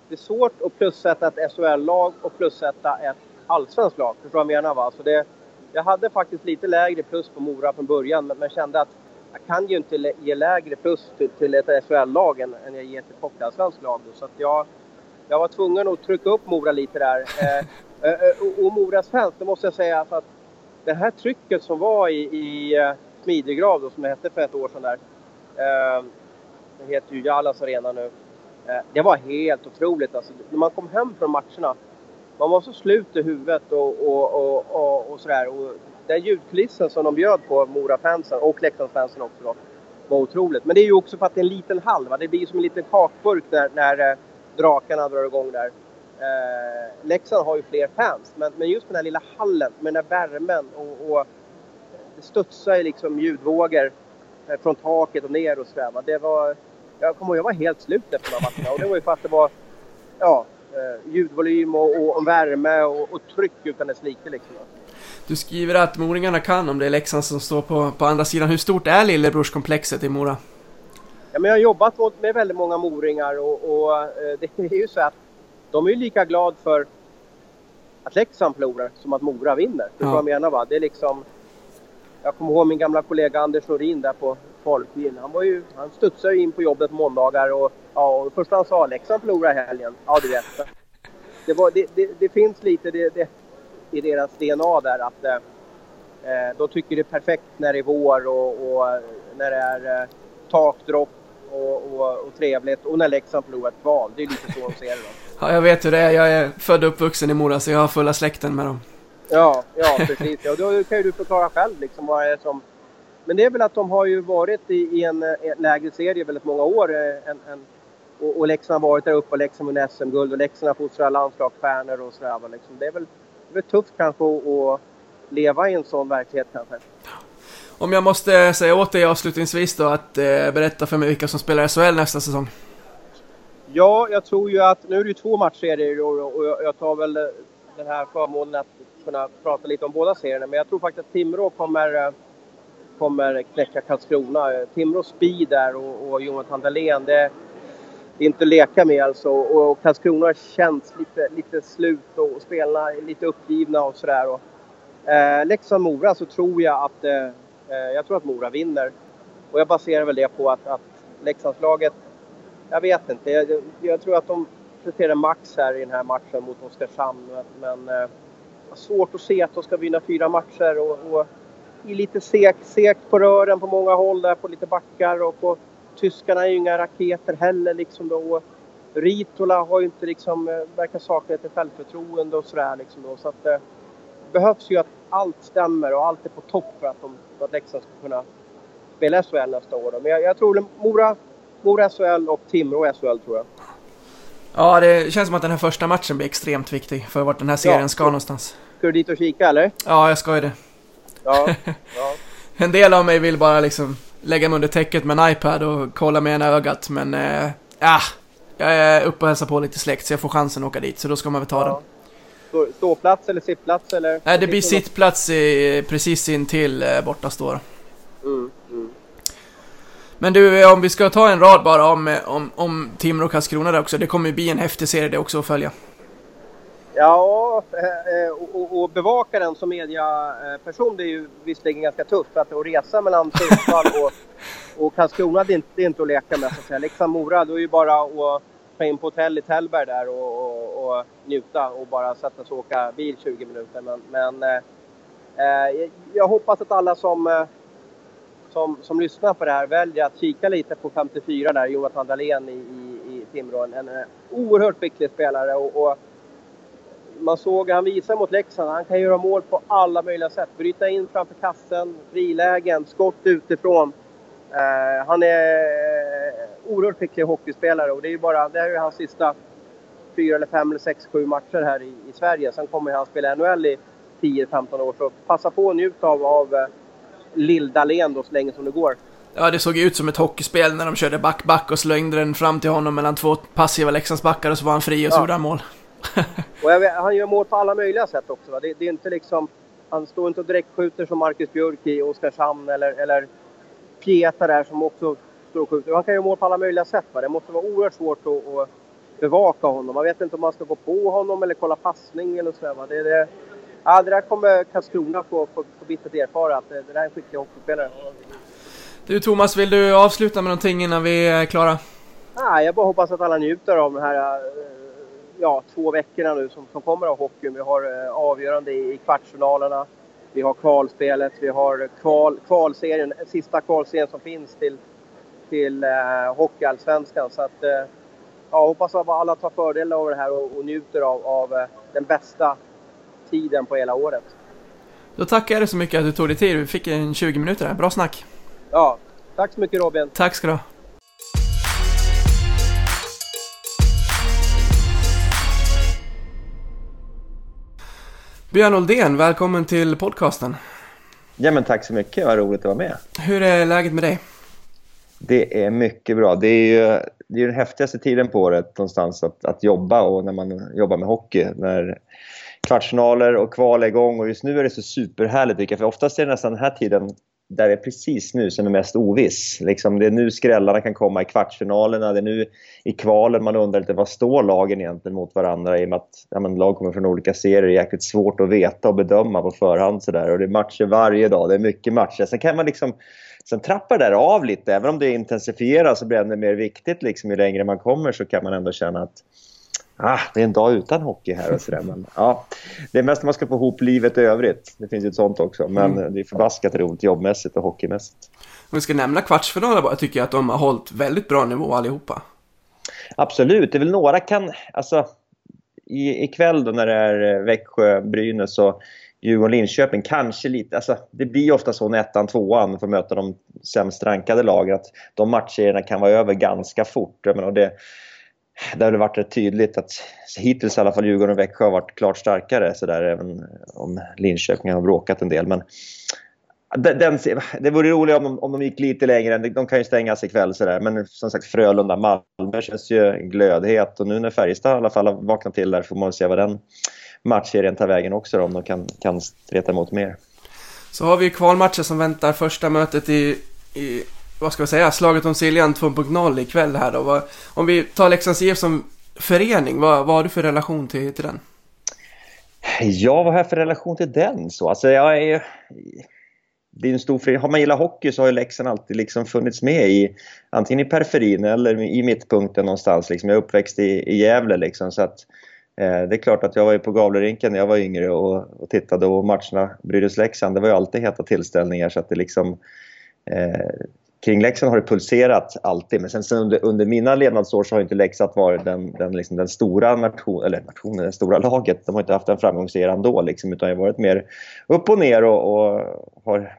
det är svårt att plussätta ett SHL-lag och plussätta ett allsvenskt lag. Förstår du vad jag menar? Va? Så det, jag hade faktiskt lite lägre plus på Mora från början men, men kände att jag kan ju inte ge lägre plus till, till ett SHL-lag än, än jag ger till ett hockeyallsvenskt lag. Då. Så att jag, jag var tvungen att trycka upp Mora lite där. Eh, eh, eh, och, och Moras fans, det måste jag säga, för att det här trycket som var i, i Smidegrav, då, som det hette för ett år sedan där. Det heter ju Jallas Arena nu. Det var helt otroligt alltså. När man kom hem från matcherna, man var så slut i huvudet och, och, och, och, och sådär. Och den ljudkulissen som de bjöd på, Mora-fansen och Leksandsfansen också då, var otroligt. Men det är ju också för att det är en liten hall, va? det blir som en liten kakburk när, när drakarna drar igång där. Eh, Leksand har ju fler fans, men, men just den här lilla hallen med den här värmen och, och det studsar ju liksom ljudvågor eh, från taket och ner och sådär. Det var, jag kommer ihåg, jag var helt slut efter de här matcherna och det var ju för att det var ja, eh, ljudvolym och, och, och värme och, och, tryck utan dess like liksom. Du skriver att moringarna kan om det är Leksand som står på, på andra sidan. Hur stort är lillebrorskomplexet i Mora? Ja, men jag har jobbat med väldigt många moringar och, och eh, det är ju så att de är ju lika glada för att Leksand förlorar som att Mora vinner. Förstår du vad jag menar? Va? Det är liksom... Jag kommer ihåg min gamla kollega Anders Norin där på Folkvin. Han, var ju, han studsade ju in på jobbet på måndagar och, ja, och först han sa Leksand förlorar i helgen. Ja, du vet. Det, var, det, det, det finns lite det, det, i deras DNA där att eh, eh, de tycker det är perfekt när det är vår och, och när det är eh, takdropp och, och, och, trevligt och när Leksand förlorar ett val. Det är lite så de ser det. Då. Ja, jag vet hur det är. Jag är född och uppvuxen i Mora så jag har fulla släkten med dem. Ja, ja precis. Ja, då kan ju du förklara själv liksom vad det är som... Men det är väl att de har ju varit i, i en, en lägre serie väldigt många år. Eh, en, en, och, och Leksand har varit där uppe och Leksand vunnit SM-guld och Leksand har fostrat landslagsstjärnor och sådär. Liksom. Det är väl det är tufft kanske att, att leva i en sån verklighet kanske. Om jag måste säga åt dig avslutningsvis då att eh, berätta för mig vilka som spelar SHL nästa säsong. Ja, jag tror ju att nu är det ju två matchserier och jag tar väl eh, den här förmånen att kunna prata lite om båda serierna. Men jag tror faktiskt att Timrå kommer, eh, kommer knäcka Karlskrona. Timrå speed där och, och Jonathan Dahlén, det, det är inte att leka med alltså. Och Karlskrona känns lite, lite slut och spelarna är lite uppgivna och sådär. Eh, Leksand-Mora så tror jag att Eh, Eh, jag tror att Mora vinner. Och jag baserar väl det på att, att Leksandslaget, jag vet inte, jag, jag tror att de presterar max här i den här matchen mot Oskarshamn. Men eh, svårt att se att de ska vinna fyra matcher och, och i lite segt, sek på rören på många håll där på lite backar och på, tyskarna är ju inga raketer heller liksom då. Ritola har ju inte liksom, eh, verkar sakna lite självförtroende och sådär liksom då. Så att det behövs ju att allt stämmer och allt är på topp för att, de, att Leksand ska kunna spela SHL nästa år. Då. Men jag, jag tror Mora, Mora SHL och Timrå SHL tror jag. Ja, det känns som att den här första matchen blir extremt viktig för vart den här serien Ja. ska någonstans. Ska du dit och kika eller? Ja, jag ska ju det. Ja. ja. En del av mig vill bara liksom lägga mig under täcket med en iPad och kolla med ena ögat, men äh, ja, jag är uppe och hälsar på lite släkt så jag får chansen att åka dit, så då ska man väl ta den. Stå, ståplats eller sittplats eller? Nej, det blir sittplats i, precis in till eh, borta står. Mm, mm. Men du, eh, om vi ska ta en rad bara om, eh, om, om Timrå och Karlskrona där också. Det kommer ju bli en häftig serie det också att följa. Ja, eh, och, och, bevaka den som mediaperson det är ju visserligen ganska tufft. Att, att resa mellan Sundsvall och, och Karlskrona det är, inte, det är inte att leka med så att säga. Leksand-Mora då är ju bara att ta in på hotell i Tällberg där och, och, och njuta och bara sätta sig och åka bil 20 minuter. Men, men eh, eh jag hoppas att alla som, eh, som, som lyssnar på det här väljer att kika lite på 54 där, Jonathan Dahlén i, i, i Timrå. En, en oerhört skicklig spelare och, och man såg, han visar mot Leksand, han kan göra mål på alla möjliga sätt. Bryta in framför kassen, frilägen, skott utifrån. Eh, han är oerhört skicklig hockeyspelare och det är ju bara, det här är ju hans sista fyra eller fem eller sex, sju matcher här i, i Sverige. Sen kommer han spela NHL i 10-15 år. Så passa på och njut av, av eh, Lill-Dahlén då så länge som det går. Ja, det såg ut som ett hockeyspel när de körde back-back och slängde den fram till honom mellan två passiva Leksandsbackar och så var han fri och så Ja. gjorde han mål. Och vet, han gör mål på alla möjliga sätt också. Va? Det, det är inte liksom... Han står inte och direktskjuter som Marcus Björk i Oskarshamn eller, eller Pieta där som också och skjuter. Han kan göra mål på alla möjliga sätt. Va? Det måste vara oerhört svårt att, att bevaka honom. Man vet inte om man ska gå på honom eller kolla passning eller sådär. Va? Det, det, ja, det där kommer Karlskrona få, få, få bittert erfara. Att det, det där är en skicklig hockeyspelare. Du Thomas, vill du avsluta med någonting innan vi är klara? Nej, jag bara hoppas att alla njuter av de här ja, två veckorna nu som, som kommer av hockeyn. Vi har eh, avgörande i, i kvartsfinalerna. Vi har kvalspelet, vi har kval, kvalserien, sista kvalserien som finns till, till eh, Hockeyallsvenskan. Så att, eh, ja, hoppas att alla tar fördel av det här och, och njuter av, av eh, den bästa tiden på hela året. Då tackar jag dig så mycket att du tog dig tid. Vi fick en 20 minuter här. Bra snack. Ja, tack så mycket Robin. Tack ska du ha. Björn Oldén, välkommen till podcasten. Ja men tack så mycket, vad roligt att vara med. Hur är läget med dig? Det är mycket bra. Det är ju det är den häftigaste tiden på året någonstans att, att jobba och när man jobbar med hockey. När kvartsfinaler och kval är igång och just nu är det så superhärligt tycker jag. För oftast är det nästan den här tiden där det är precis nu som är mest oviss. Liksom, det är nu skrällarna kan komma i kvartsfinalerna. Det är nu i kvalen man undrar lite vad står lagen egentligen mot varandra i och med att ja, men, lag kommer från olika serier. Det är jäkligt svårt att veta och bedöma på förhand. Så där. Och det är matcher varje dag. Det är mycket matcher. Sen kan man liksom Sen trappar det där av lite. Även om det intensifieras så blir det ännu mer viktigt. Liksom, ju längre man kommer så kan man ändå känna att ah, det är en dag utan hockey här och sådär. Men ja, det är mest när man ska få ihop livet i övrigt. Det finns ju ett sånt också. Men det är förbaskat roligt jobbmässigt och hockeymässigt. Om vi ska nämna kvartsfinaler bara, tycker jag att de har hållit väldigt bra nivå allihopa. Absolut, det är väl några kan... Alltså, i, ikväll då när det är eh, Växjö-Brynäs och Djurgården-Linköping kanske lite... Alltså, det blir ofta så när ettan, tvåan får möta de sämst rankade lagen att de matcherna kan vara över ganska fort. Jag menar, det, det har väl varit rätt tydligt att hittills i alla fall Djurgården och Växjö har varit klart starkare så där, även om Linköping har bråkat en del. Men den, det vore roligt om de, om de gick lite längre. De, de kan ju stängas ikväll sådär. Men som sagt Frölunda, Malmö känns ju glödhet. Och nu när Färjestad i alla fall har vaknat till där får man se vad den matchserien tar vägen också då, om de kan, kan streta emot mer. Så har vi kvalmatcher som väntar första mötet i, i vad ska vi säga, slaget om Siljan 2.0 ikväll här då. Om vi tar Leksands IF som förening, vad, vad har du för relation till, till den? Ja, vad har jag för relation till den? Så? Alltså, jag är det är en stor frihet. Har man gillat hockey så har ju Leksand alltid liksom funnits med i antingen i periferin eller i mittpunkten någonstans. Liksom. Jag är uppväxt i, i Gävle liksom, så att Eh, det är klart att jag var ju på Gavlerinken när jag var yngre och, och tittade och matcherna Brynäs-Leksand, det var ju alltid heta tillställningar så att det liksom eh, kring Leksand har det pulserat alltid, men sen, sen under, under, mina levnadsår så har inte Leksand varit den, den, liksom den stora nation, eller nationen, det stora laget. De har inte haft en framgångseran då, liksom, utan har varit mer upp och ner och, och har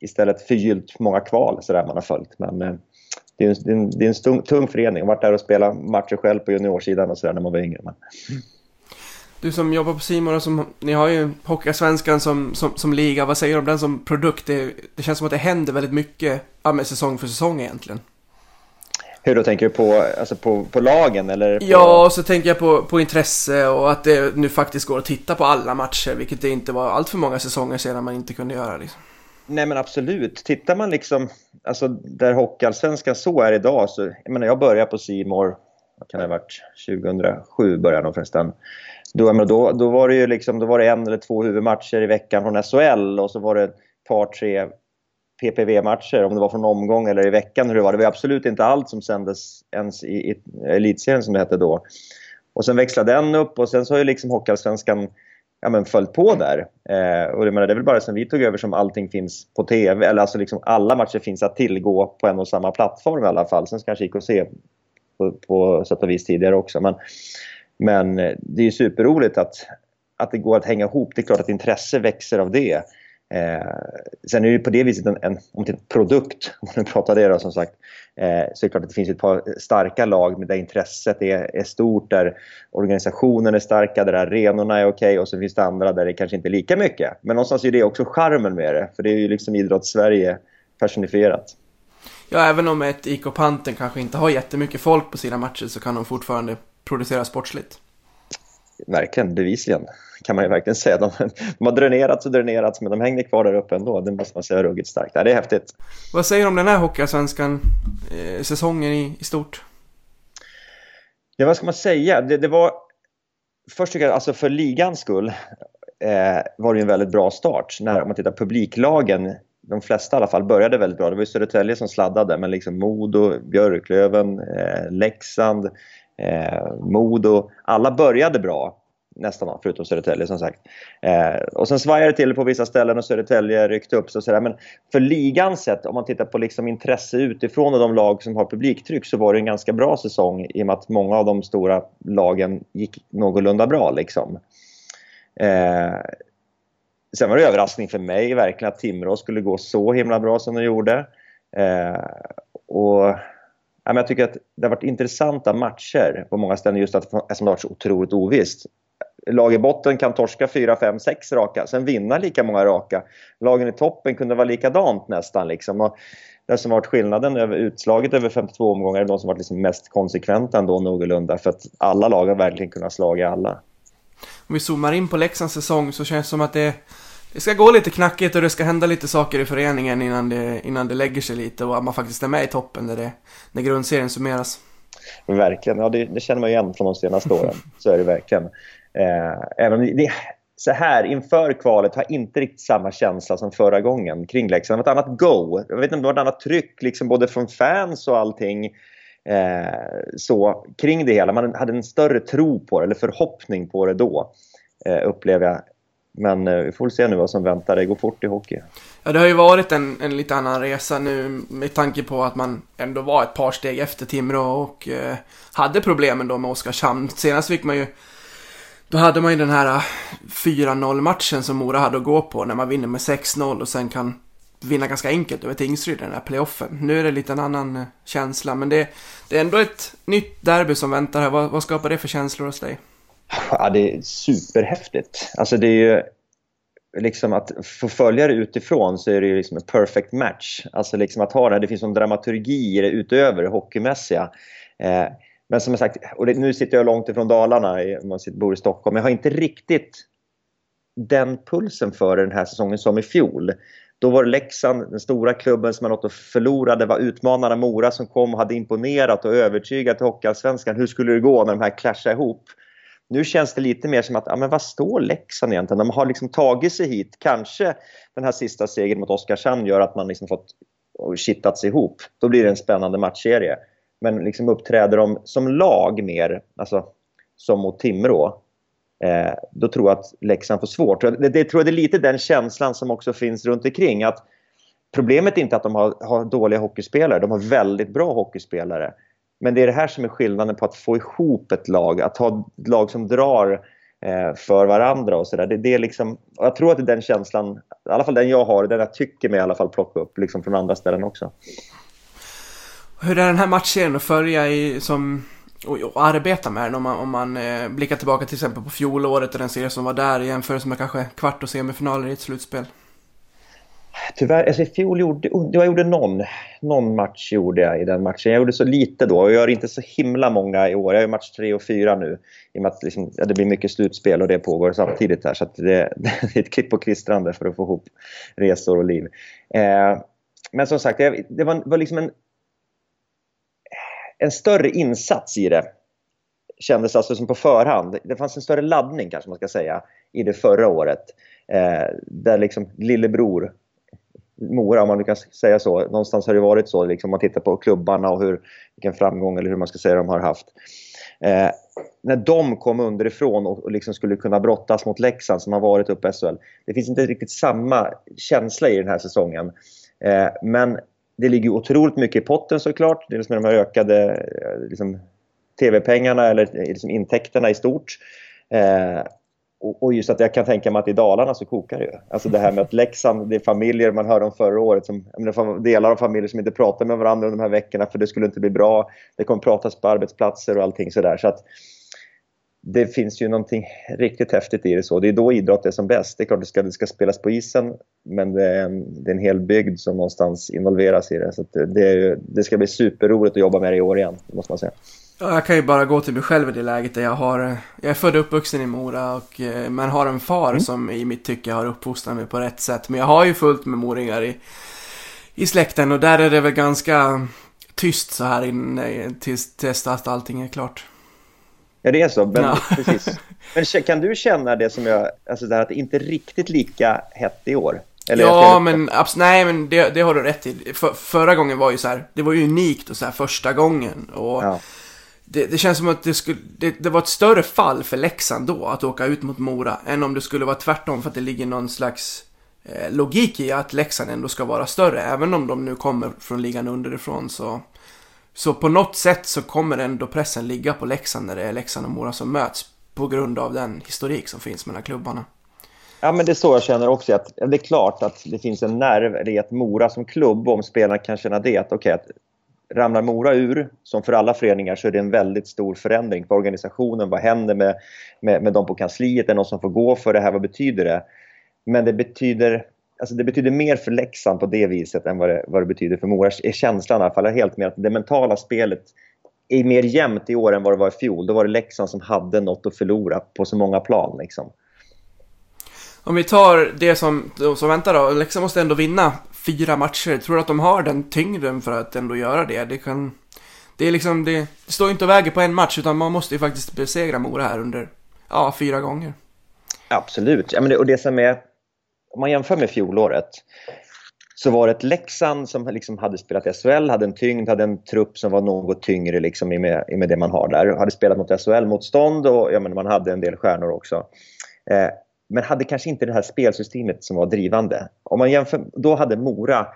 istället förgyllt många kval så där man har följt. Men eh, det är en, det är en, stung, tung förening. Jag har varit där och spelat matcher själv på juniorsidan och sådär när man var yngre. Men... Du som jobbar på Simon som, ni har ju Hockeysvenskan som, som, som liga. Vad säger du om den som produkt? Det, det känns som att det händer väldigt mycket ja, med säsong för säsong egentligen. Hur då tänker du på, alltså på, på lagen eller? På... Ja, så tänker jag på, på intresse och att det nu faktiskt går att titta på alla matcher, vilket det inte var allt för många säsonger sedan man inte kunde göra. Liksom. Nej men absolut. Tittar man liksom, alltså där Hockeyallsvenskan så är idag så, jag menar jag började på Simor vad kan det ha varit, 2007 började jag förresten. Då, då, då var det ju liksom, då var det en eller två huvudmatcher i veckan från SHL och så var det ett par, tre PPV-matcher, om det var från omgång eller i veckan hur det var. Det var absolut inte allt som sändes ens i, i elitserien som det hette då. Och sen växlade den upp och sen så har ju liksom Hockeyallsvenskan ja, men följt på där. Eh, och det, menar, det är väl bara sen vi tog över som allting finns på TV, eller alltså liksom alla matcher finns att tillgå på en och samma plattform i alla fall. Sen kanske gick att se på, på sätt och vis tidigare också. Men, men eh, det är ju superroligt att, att det går att hänga ihop. Det är klart att intresse växer av det. Eh, sen är det på det viset en, en, en produkt, om man pratar det då som sagt, Eh, så är det klart att det finns ett par starka lag där intresset är, är stort, där organisationen är starka, där arenorna är okej okay, och så finns det andra där det kanske inte är lika mycket. Men någonstans är det också charmen med det, för det är ju liksom idrotts-Sverige personifierat. Ja, även om ett IK Panten kanske inte har jättemycket folk på sina matcher så kan de fortfarande producera sportsligt. Verkligen, bevisligen kan man ju verkligen säga. De, de har dränerats och dränerats men de hänger kvar där uppe ändå. Det måste man säga ruggigt starkt. Ja, det är häftigt. Vad säger du om den här Hockeyallsvenskan, eh, säsongen i, i stort? Ja, vad ska man säga? Det, det var... Först tycker jag, alltså för ligans skull eh, var det en väldigt bra start. När, om man tittar publiklagen, de flesta i alla fall, började väldigt bra. Det var ju Södertälje som sladdade, men liksom Modo, Björklöven, eh, Leksand, eh, Modo. Alla började bra nästan förutom Södertälje som sagt. Eh, och sen svajade det till på vissa ställen och Södertälje ryckte upp sig. Så Men för ligan sett, om man tittar på liksom intresse utifrån och de lag som har publiktryck så var det en ganska bra säsong i och med att många av de stora lagen gick någorlunda bra. Liksom. Eh, sen var det överraskning för mig verkligen att Timrå skulle gå så himla bra som de gjorde. Eh, och jag tycker att det har varit intressanta matcher på många ställen just att, eftersom det har varit så otroligt ovisst lag i botten kan torska 4, 5, 6 raka, sen vinna lika många raka. Lagen i toppen kunde vara likadant nästan. Liksom. Och det som varit skillnaden över utslaget över 52 omgångar är de som varit liksom mest konsekventa ändå någorlunda. För att alla lag har verkligen kunnat slaga alla. Om vi zoomar in på Leksands säsong så känns det som att det, det ska gå lite knackigt och det ska hända lite saker i föreningen innan det, innan det lägger sig lite och att man faktiskt är med i toppen när, det, när grundserien summeras. Verkligen, ja det, det känner man igen från de senaste åren. Så är det verkligen. Eh, även det, så här inför kvalet har inte riktigt samma känsla som förra gången kring Leksand. Det var ett annat go. Jag vet inte om det var ett annat tryck liksom både från fans och allting eh, så kring det hela. Man hade en större tro på det, eller förhoppning på det då, eh, upplever jag. Men eh, vi får se nu vad som väntar. Det går fort i hockey. Ja, det har ju varit en, en lite annan resa nu med tanke på att man ändå var ett par steg efter Timrå och eh, hade problemen då med Oskarshamn. Senast fick man ju då hade man ju den här eh, 4-0 matchen som Mora hade att gå på när man vinner med 6-0 och sen kan vinna ganska enkelt över Tingsryd i den här playoffen. Nu är det lite en annan eh, känsla, men det, det är ändå ett nytt derby som väntar här. Vad, vad skapar det för känslor hos dig? Ja, det är superhäftigt. Alltså det är ju liksom att få följa det utifrån så är det ju liksom en perfect match. Alltså liksom att ha det, det finns en dramaturgi i det utöver det hockeymässiga. Eh, men som sagt, och det, nu sitter jag långt ifrån Dalarna, om man bor i Stockholm. Jag har inte riktigt den pulsen för den här säsongen som i fjol. Då var det Leksand, den stora klubben som man åt och förlorade. Det var utmanarna Mora som kom och hade imponerat och övertygat Hockeyallsvenskan. Hur skulle det gå när de här clashade ihop? Nu känns det lite mer som att, ja men vad står Leksand egentligen? De har liksom tagit sig hit. Kanske den här sista segern mot Oskarshamn gör att man liksom fått kittats ihop. Då blir det en spännande matchserie. Men liksom uppträder de som lag mer, alltså som mot Timrå, eh, då tror jag att Leksand får svårt. Det, det tror jag det är lite den känslan som också finns runt omkring. Att problemet är inte att de har, har dåliga hockeyspelare, de har väldigt bra hockeyspelare. Men det är det här som är skillnaden på att få ihop ett lag, att ha ett lag som drar eh, för varandra och sådär. Det, det är liksom, jag tror att det är den känslan, i alla fall den jag har, den jag tycker mig i alla fall plocka upp liksom från andra ställen också. Hur är den här matchserien att följa i, som, och, och arbeta med den om man, om man eh, blickar tillbaka till exempel på fjolåret och den serie som var där i jämförelse med kanske kvart och semifinaler i ett slutspel? Tyvärr, alltså i fjol gjorde oh, jag gjorde någon, någon match gjorde jag i den matchen. Jag gjorde så lite då och jag gör inte så himla många i år. Jag gör match tre och fyra nu i och med att liksom, ja, det blir mycket slutspel och det pågår samtidigt här. Så det, det, är ett klipp och klistrande för att få ihop resor och liv. Eh, men som sagt, det, det var, var liksom en, en större insats i det. Kändes alltså som på förhand. Det fanns en större laddning kanske man ska säga i det förra året. Eh, där liksom lillebror Mora, om man kan säga så. Någonstans har det varit så, liksom, om man tittar på klubbarna och hur, vilken framgång eller hur man ska säga de har haft. Eh, när de kom underifrån och, och liksom skulle kunna brottas mot Leksand som har varit uppe i SHL. Det finns inte riktigt samma känsla i den här säsongen. Eh, men det ligger otroligt mycket i potten såklart. Dels liksom med de här ökade eh, liksom, tv-pengarna eller eh, liksom, intäkterna i stort. Eh, och just att jag kan tänka mig att i Dalarna så kokar det ju. Alltså det här med att Leksand, det är familjer man hörde om förra året, som, menar, delar av familjer som inte pratar med varandra de här veckorna för det skulle inte bli bra. Det kommer pratas på arbetsplatser och allting sådär. Så att det finns ju någonting riktigt häftigt i det så. Det är då idrott är som bäst. Det är klart det ska, det ska spelas på isen, men det är, en, det är en hel bygd som någonstans involveras i det. Så det, är, det ska bli superroligt att jobba med det i år igen, måste man säga. Ja, jag kan ju bara gå till mig själv i det läget där jag har, jag är född och uppvuxen i Mora och eh, man har en far mm. som i mitt tycke har uppfostrat mig på rätt sätt. Men jag har ju fullt med moringar i, i släkten och där är det väl ganska tyst så här inne tills, tills att allting är klart. Ja, det är så. Men, ja. precis. men kan du känna det som jag, alltså där att det inte riktigt lika hett i år? Eller ja, men abs- nej, men det, det har du rätt i. För, förra gången var ju så här, det var ju unikt och så här första gången. Och ja det, det, känns som att det, skulle, det, det, var ett större fall för Leksand då att åka ut mot Mora än om det skulle vara tvärtom för att det ligger någon slags eh, logik i att Leksand ändå ska vara större. Även om de nu kommer från ligan underifrån så, så på något sätt så kommer ändå pressen ligga på Leksand när det är Leksand och Mora som möts på grund av den historik som finns mellan klubbarna. Ja, men det är så jag känner också. Att det är klart att det finns en nerv i att Mora som klubb, om spelarna kan känna det, att, okay, ramlar Mora ur, som för alla föreningar, så är det en väldigt stor förändring för organisationen. Vad händer med, med, med dem på kansliet? Är det någon som får gå för det här? Vad betyder det? Men det betyder, alltså det betyder mer för Leksand på det viset än vad det, vad det betyder för Mora. Är känslan i alla fall helt med att det mentala spelet är mer jämnt i år än vad det var i fjol. Då var det Leksand som hade något att förlora på så många plan. Liksom. Om vi tar det som, som väntar då. Leksand måste ändå vinna fyra matcher. Tror du att de har den tyngden för att ändå göra det? Det kan... Det är liksom, det, det står inte och väger på en match utan man måste ju faktiskt besegra Mora här under, ja, fyra gånger. Absolut. Ja, men det, och det som är, om man jämför med fjolåret så var det ett Leksand som liksom hade spelat SHL, hade en tyngd, hade en trupp som var något tyngre liksom i, med, i med det man har där. Hade spelat mot SHL-motstånd och ja, men man hade en del stjärnor också. Eh, men hade kanske inte det här spelsystemet som var drivande. Om man jämför, då hade Mora,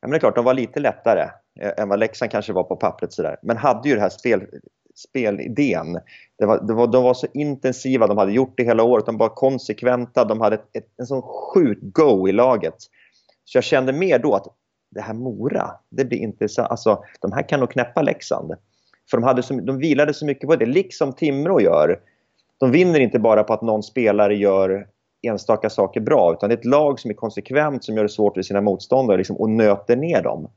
ja men det är klart de var lite lättare eh, än vad Leksand kanske var på pappret sådär. Men hade ju det här spel, spelidén. Det var, det var, de var så intensiva, de hade gjort det hela året, de var konsekventa, de hade ett, ett, en sån sjuk go i laget. Så jag kände mer då att det här Mora, det blir inte så, alltså de här kan nog knäppa Leksand. För de, hade så, de vilade så mycket på det, liksom Timrå gör. De vinner inte bara på att någon spelare gör enstaka saker bra. Utan det är ett lag som är konsekvent, som gör det svårt för sina motståndare liksom, och nöter ner dem.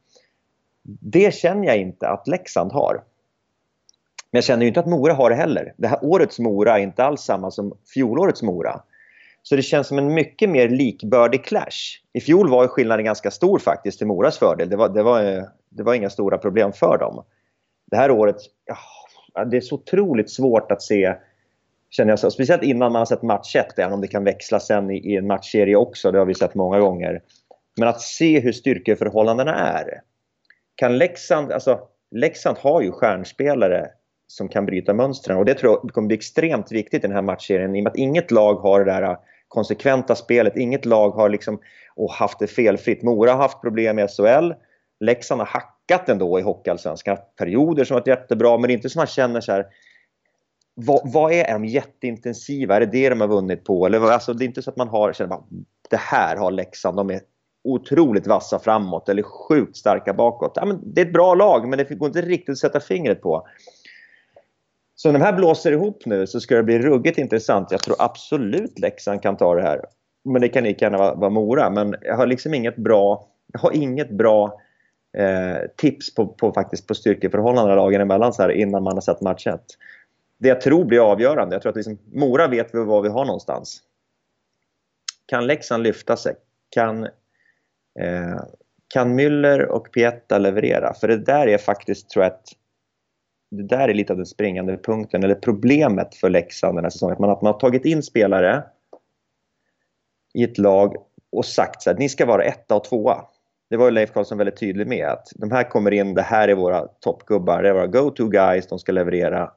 Det känner jag inte att Leksand har. Men jag känner inte att Mora har det heller. Det här årets Mora är inte alls samma som fjolårets Mora. Så det känns som en mycket mer likbördig clash. I fjol var skillnaden ganska stor faktiskt till Moras fördel. Det var, det var, det var inga stora problem för dem. Det här året, ja, det är så otroligt svårt att se Känner jag så. Speciellt innan man har sett match 1, även om det kan växla sen i, i en matchserie också. Det har vi sett många gånger. Men att se hur styrkeförhållandena är. Kan Leksand, alltså Leksand har ju stjärnspelare som kan bryta mönstren och det tror jag kommer bli extremt viktigt i den här matchserien i och med att inget lag har det där äh, konsekventa spelet. Inget lag har liksom och haft det felfritt. Mora har haft problem i SHL. Leksand har hackat ändå i Hockeyallsvenskan. Perioder som varit jättebra men det är inte så man känner så här vad, vad, är de jätteintensiva? Är det det de har vunnit på? Eller, alltså, det är inte så att man har, känner bara, det här har Leksand. De är otroligt vassa framåt eller sjukt starka bakåt. Ja, men det är ett bra lag men det går inte riktigt att sätta fingret på. Så när de här blåser ihop nu så ska det bli ruggigt intressant. Jag tror absolut Leksand kan ta det här. Men det kan lika gärna vara, vara Mora. Men jag har liksom inget bra, jag har inget bra eh, tips på, på, faktiskt på styrkeförhållandena lagen emellan så här innan man har sett match 1. Det jag tror blir avgörande. Jag tror att liksom, Mora vet vi var vi har någonstans. Kan Leksand lyfta sig? Kan, eh, kan Müller och Pietta leverera? För det där är faktiskt, tror jag, att det där är lite av den springande punkten, eller problemet för Leksand den här säsongen. Att man, att man har tagit in spelare i ett lag och sagt så här, ni ska vara etta och tvåa. Det var ju Leif Karlsson väldigt tydlig med att de här kommer in, det här är våra toppgubbar, det är våra go-to guys, de ska leverera.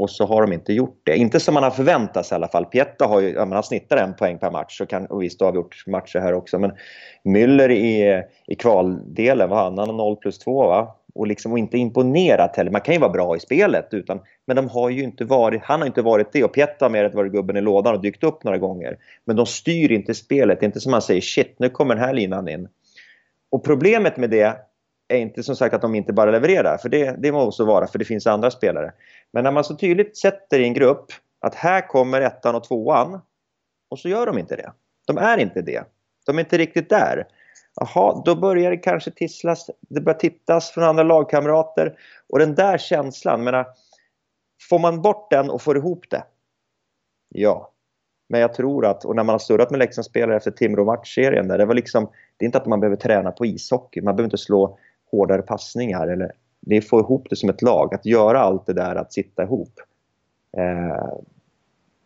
Och så har de inte gjort det. Inte som man har förväntat sig i alla fall. Pietta har ju, ja, man snittar en poäng per match. Och, kan, och visst, har gjort matcher här också. Men Müller i, i kvaldelen, vad han? Han har 0 plus 2 va? och, liksom, och inte imponerat heller. Man kan ju vara bra i spelet, utan, men de har ju inte varit, han har inte varit det. Och Pietta har mer varit gubben i lådan och dykt upp några gånger. Men de styr inte spelet. Det är inte som man säger shit, nu kommer den här linan in. Och problemet med det är inte som sagt att de inte bara levererar, för det, det måste vara, för det finns andra spelare. Men när man så tydligt sätter i en grupp att här kommer ettan och tvåan och så gör de inte det. De är inte det. De är inte riktigt där. Jaha, då börjar det kanske tisslas, det börjar tittas från andra lagkamrater. Och den där känslan, menar, äh, får man bort den och får ihop det? Ja. Men jag tror att, och när man har surrat med Leksandsspelare efter Timrå-matchserien, det var liksom, det är inte att man behöver träna på ishockey, man behöver inte slå hårdare passningar eller det är att få ihop det som ett lag, att göra allt det där, att sitta ihop. Eh,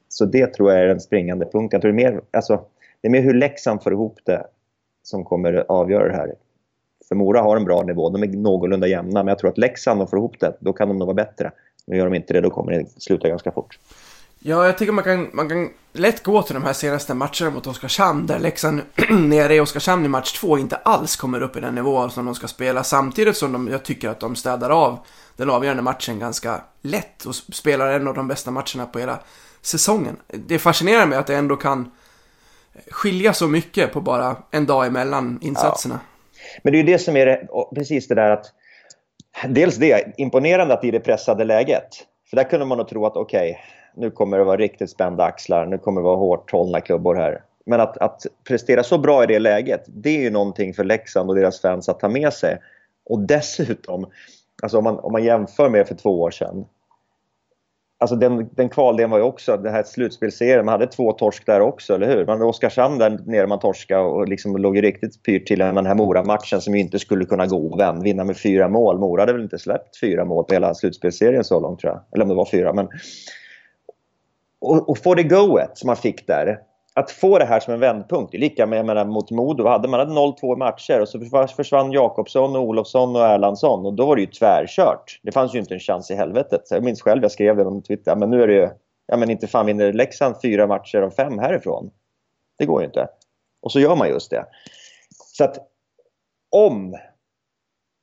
så det tror jag är den springande punkten. Jag tror det, är mer, alltså, det är mer hur Leksand får ihop det som kommer avgöra det här. För Mora har en bra nivå, de är någorlunda jämna, men jag tror att Leksand, de får ihop det, då kan de nog vara bättre. Men gör de inte det, då kommer det sluta ganska fort. Ja, jag tycker man kan, man kan lätt gå till de här senaste matcherna mot Oskarshamn där Leksand nere i Oskarshamn i match två inte alls kommer upp i den nivå som de ska spela samtidigt som de, jag tycker att de städar av den avgörande matchen ganska lätt och spelar en av de bästa matcherna på hela säsongen. Det fascinerar mig att det ändå kan skilja så mycket på bara en dag emellan insatserna. Ja. Men det är ju det som är det, precis det där att dels det, imponerande att i det pressade läget. För där kunde man nog tro att okej, okay, nu kommer det vara riktigt spända axlar, nu kommer det vara hårt hållna klubbor här. Men att, att prestera så bra i det läget, det är ju någonting för Leksand och deras fans att ta med sig. Och dessutom, alltså om man, om man jämför med för två år sedan, Alltså den, den kvaldelen var ju också, den här slutspelserien, man hade två torsk där också, eller hur? Man hade Oskarshamn där nere man torska och liksom låg ju riktigt pyrt till den här Mora-matchen som ju inte skulle kunna gå vän, vinna med fyra mål. Mora hade väl inte släppt fyra mål på hela slutspelserien så långt tror jag. Eller om det var fyra. Men... Och, och få det goet som man fick där, att få det här som en vändpunkt, det är lika med menar, mot Modo. Hade man hade 0-2 matcher och så försvann Jakobsson, och Olofsson och Erlandsson och då var det ju tvärkört. Det fanns ju inte en chans i helvetet. Jag minns själv, jag skrev det på Twitter, men nu är det ju, ja men inte fan vinner Leksand fyra matcher av fem härifrån. Det går ju inte. Och så gör man just det. Så att om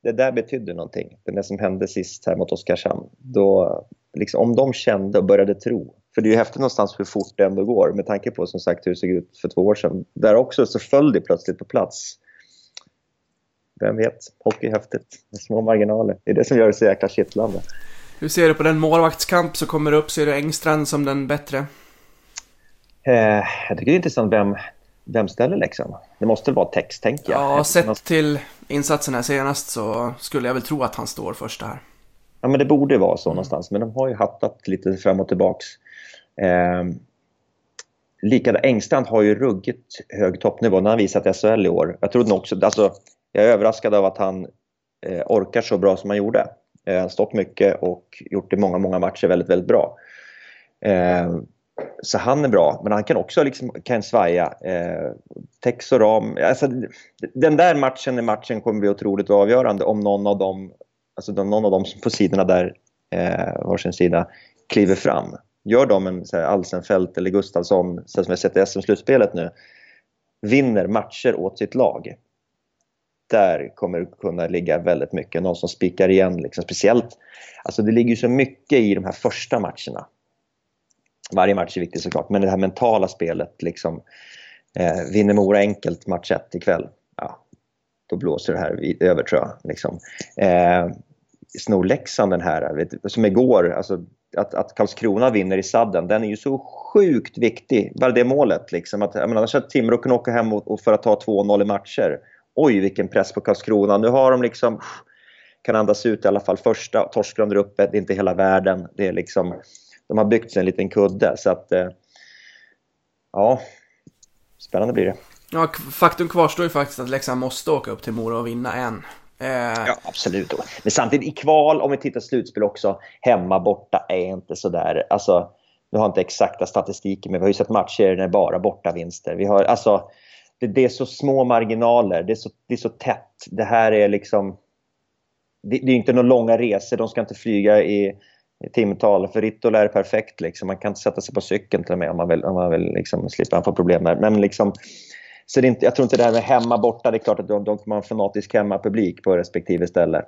det där betydde någonting, det där som hände sist här mot Oskarshamn, då, liksom, om de kände och började tro för det är ju häftigt någonstans hur fort det ändå går med tanke på som sagt hur det såg ut för två år sedan. Där också så föll det plötsligt på plats. Vem vet? Hockey är häftigt med små marginaler. Det är det som gör det så jäkla kittlande. Hur ser du på den målvaktskamp som kommer upp? Ser du Engstrand som den bättre? Eh, jag tycker det är intressant vem, vem ställer liksom. Det måste vara text, tänker jag. Ja, sett till insatsen här senast så skulle jag väl tro att han står första här. Ja, men det borde vara så någonstans. Men de har ju hattat lite fram och tillbaks. Eh, Likadant, Engstrand har ju ruggigt hög toppnivå. när han visat i SHL i år. Jag trodde också, alltså, jag är överraskad av att han eh, orkar så bra som han gjorde. Eh, han har stått mycket och gjort det många, många matcher väldigt, väldigt bra. Eh, så han är bra, men han kan också liksom, kan svaja. Eh, Tex och Ram. Alltså, den där matchen i matchen kommer bli otroligt avgörande om någon av dem, alltså någon av dem på sidorna där, eh, varsin sida, kliver fram. Gör de en så här, Alsenfelt eller Gustafsson, som vi har sett i SM-slutspelet nu, vinner matcher åt sitt lag. Där kommer det kunna ligga väldigt mycket. Någon som spikar igen. Liksom. Speciellt, alltså det ligger så mycket i de här första matcherna. Varje match är viktig såklart, men det här mentala spelet. Liksom, eh, vinner Mora enkelt match 1 ikväll, ja, då blåser det här över tror jag. Liksom. Eh, snor Leksand den här, vet, som igår, alltså, att, att Karlskrona vinner i sadden, den är ju så sjukt viktig. Bara det målet. Liksom, att, jag menar, annars hade Timrå kunnat åka hem och, och för att ta 2-0 i matcher. Oj, vilken press på Karlskrona. Nu har de liksom kan andas ut i alla fall första. Torskar de uppe, det är inte hela världen. Det är liksom, de har byggt sig en liten kudde. Så att, eh, ja, spännande blir det. Ja, faktum kvarstår ju faktiskt att Leksand måste åka upp till Mora och vinna en. Eh... Ja, absolut. Men samtidigt i kval, om vi tittar slutspel också, hemma borta är inte sådär. Alltså, vi har inte exakta statistiken, men vi har ju sett matcher när det bara borta vinster. Vi har, alltså, det, det, är så små marginaler, det är så, det är så tätt. Det här är liksom... Det, det är inte några långa resor, de ska inte flyga i, i timtal. För Rittola är perfekt, liksom. man kan inte sätta sig på cykeln till och med om man vill, om man vill liksom slippa få problem där. Men liksom, så det är inte, jag tror inte det här med hemma borta, det är klart att de, de kommer ha en fanatisk hemmapublik på respektive ställe.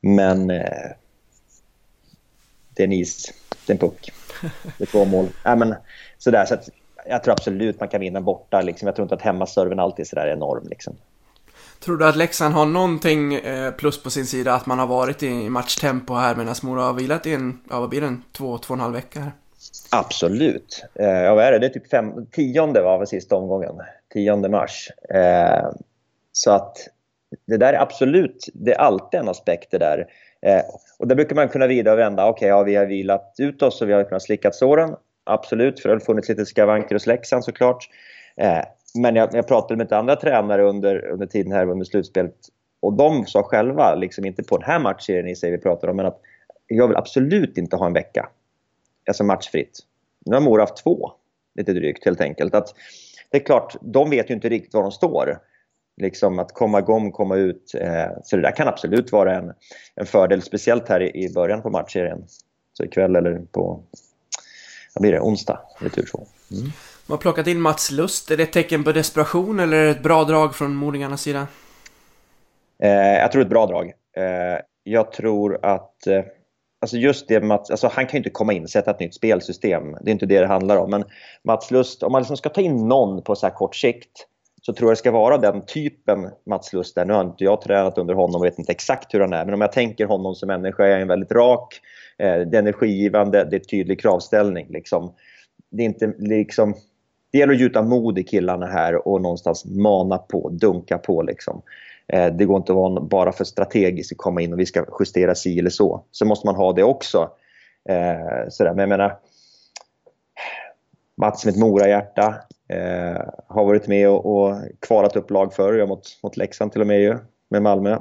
Men eh, det är en is, det är en puck. Det är två mål. Äh, men, sådär, så att, jag tror absolut man kan vinna borta. Liksom. Jag tror inte att hemmaserven alltid är sådär enorm. Liksom. Tror du att Leksand har någonting eh, plus på sin sida att man har varit i matchtempo här medan Mora har vilat i en, ja vad blir det, en två, två och en halv vecka här? Absolut. Eh, ja, vad är det? Det är typ fem, tionde var väl sista omgången. Tionde mars. Eh, så att det där är absolut, det är alltid en aspekt det där. Eh, och där brukar man kunna vrida och vända. Okej, okay, ja, vi har vilat ut oss och vi har kunnat slicka såren. Absolut, för det har funnits lite skavanker hos Leksand såklart. Eh, men jag, jag pratade med ett andra tränare under, under tiden här under slutspelet och de sa själva, liksom inte på den här matchserien i sig vi pratar om, men att jag vill absolut inte ha en vecka. Alltså matchfritt. Nu har Mora haft två, lite drygt helt enkelt. Att, det är klart, de vet ju inte riktigt var de står. Liksom att komma igång, komma ut. Eh, så det där kan absolut vara en, en fördel, speciellt här i, början på matchserien. Så ikväll eller på vad blir det, onsdag, retur två. Mm. Man har plockat in Mats Lust. Är det ett tecken på desperation eller är det ett bra drag från Moringarnas sida? Eh, jag tror ett bra drag. Eh, jag tror att eh, Alltså just det Mats, alltså han kan ju inte komma in och sätta ett nytt spelsystem. Det är inte det det handlar om. Men Mats Lust, om man liksom ska ta in någon på så här kort sikt så tror jag det ska vara den typen Mats Lust är. Nu har inte jag tränat under honom och vet inte exakt hur han är. Men om jag tänker honom som människa är han väldigt rak. Eh, det är energigivande, det är tydlig kravställning. Liksom. Det, är inte, liksom, det gäller att gjuta mod i killarna här och någonstans mana på, dunka på. Liksom. Eh, det går inte att vara bara för strategiskt att komma in och vi ska justera si eller så. Så måste man ha det också. Eh, sådär. Men jag menar, Mats med ett Morahjärta Eh, har varit med och, och kvalat upp lag förr, mot, mot Leksand till och med ju, med Malmö.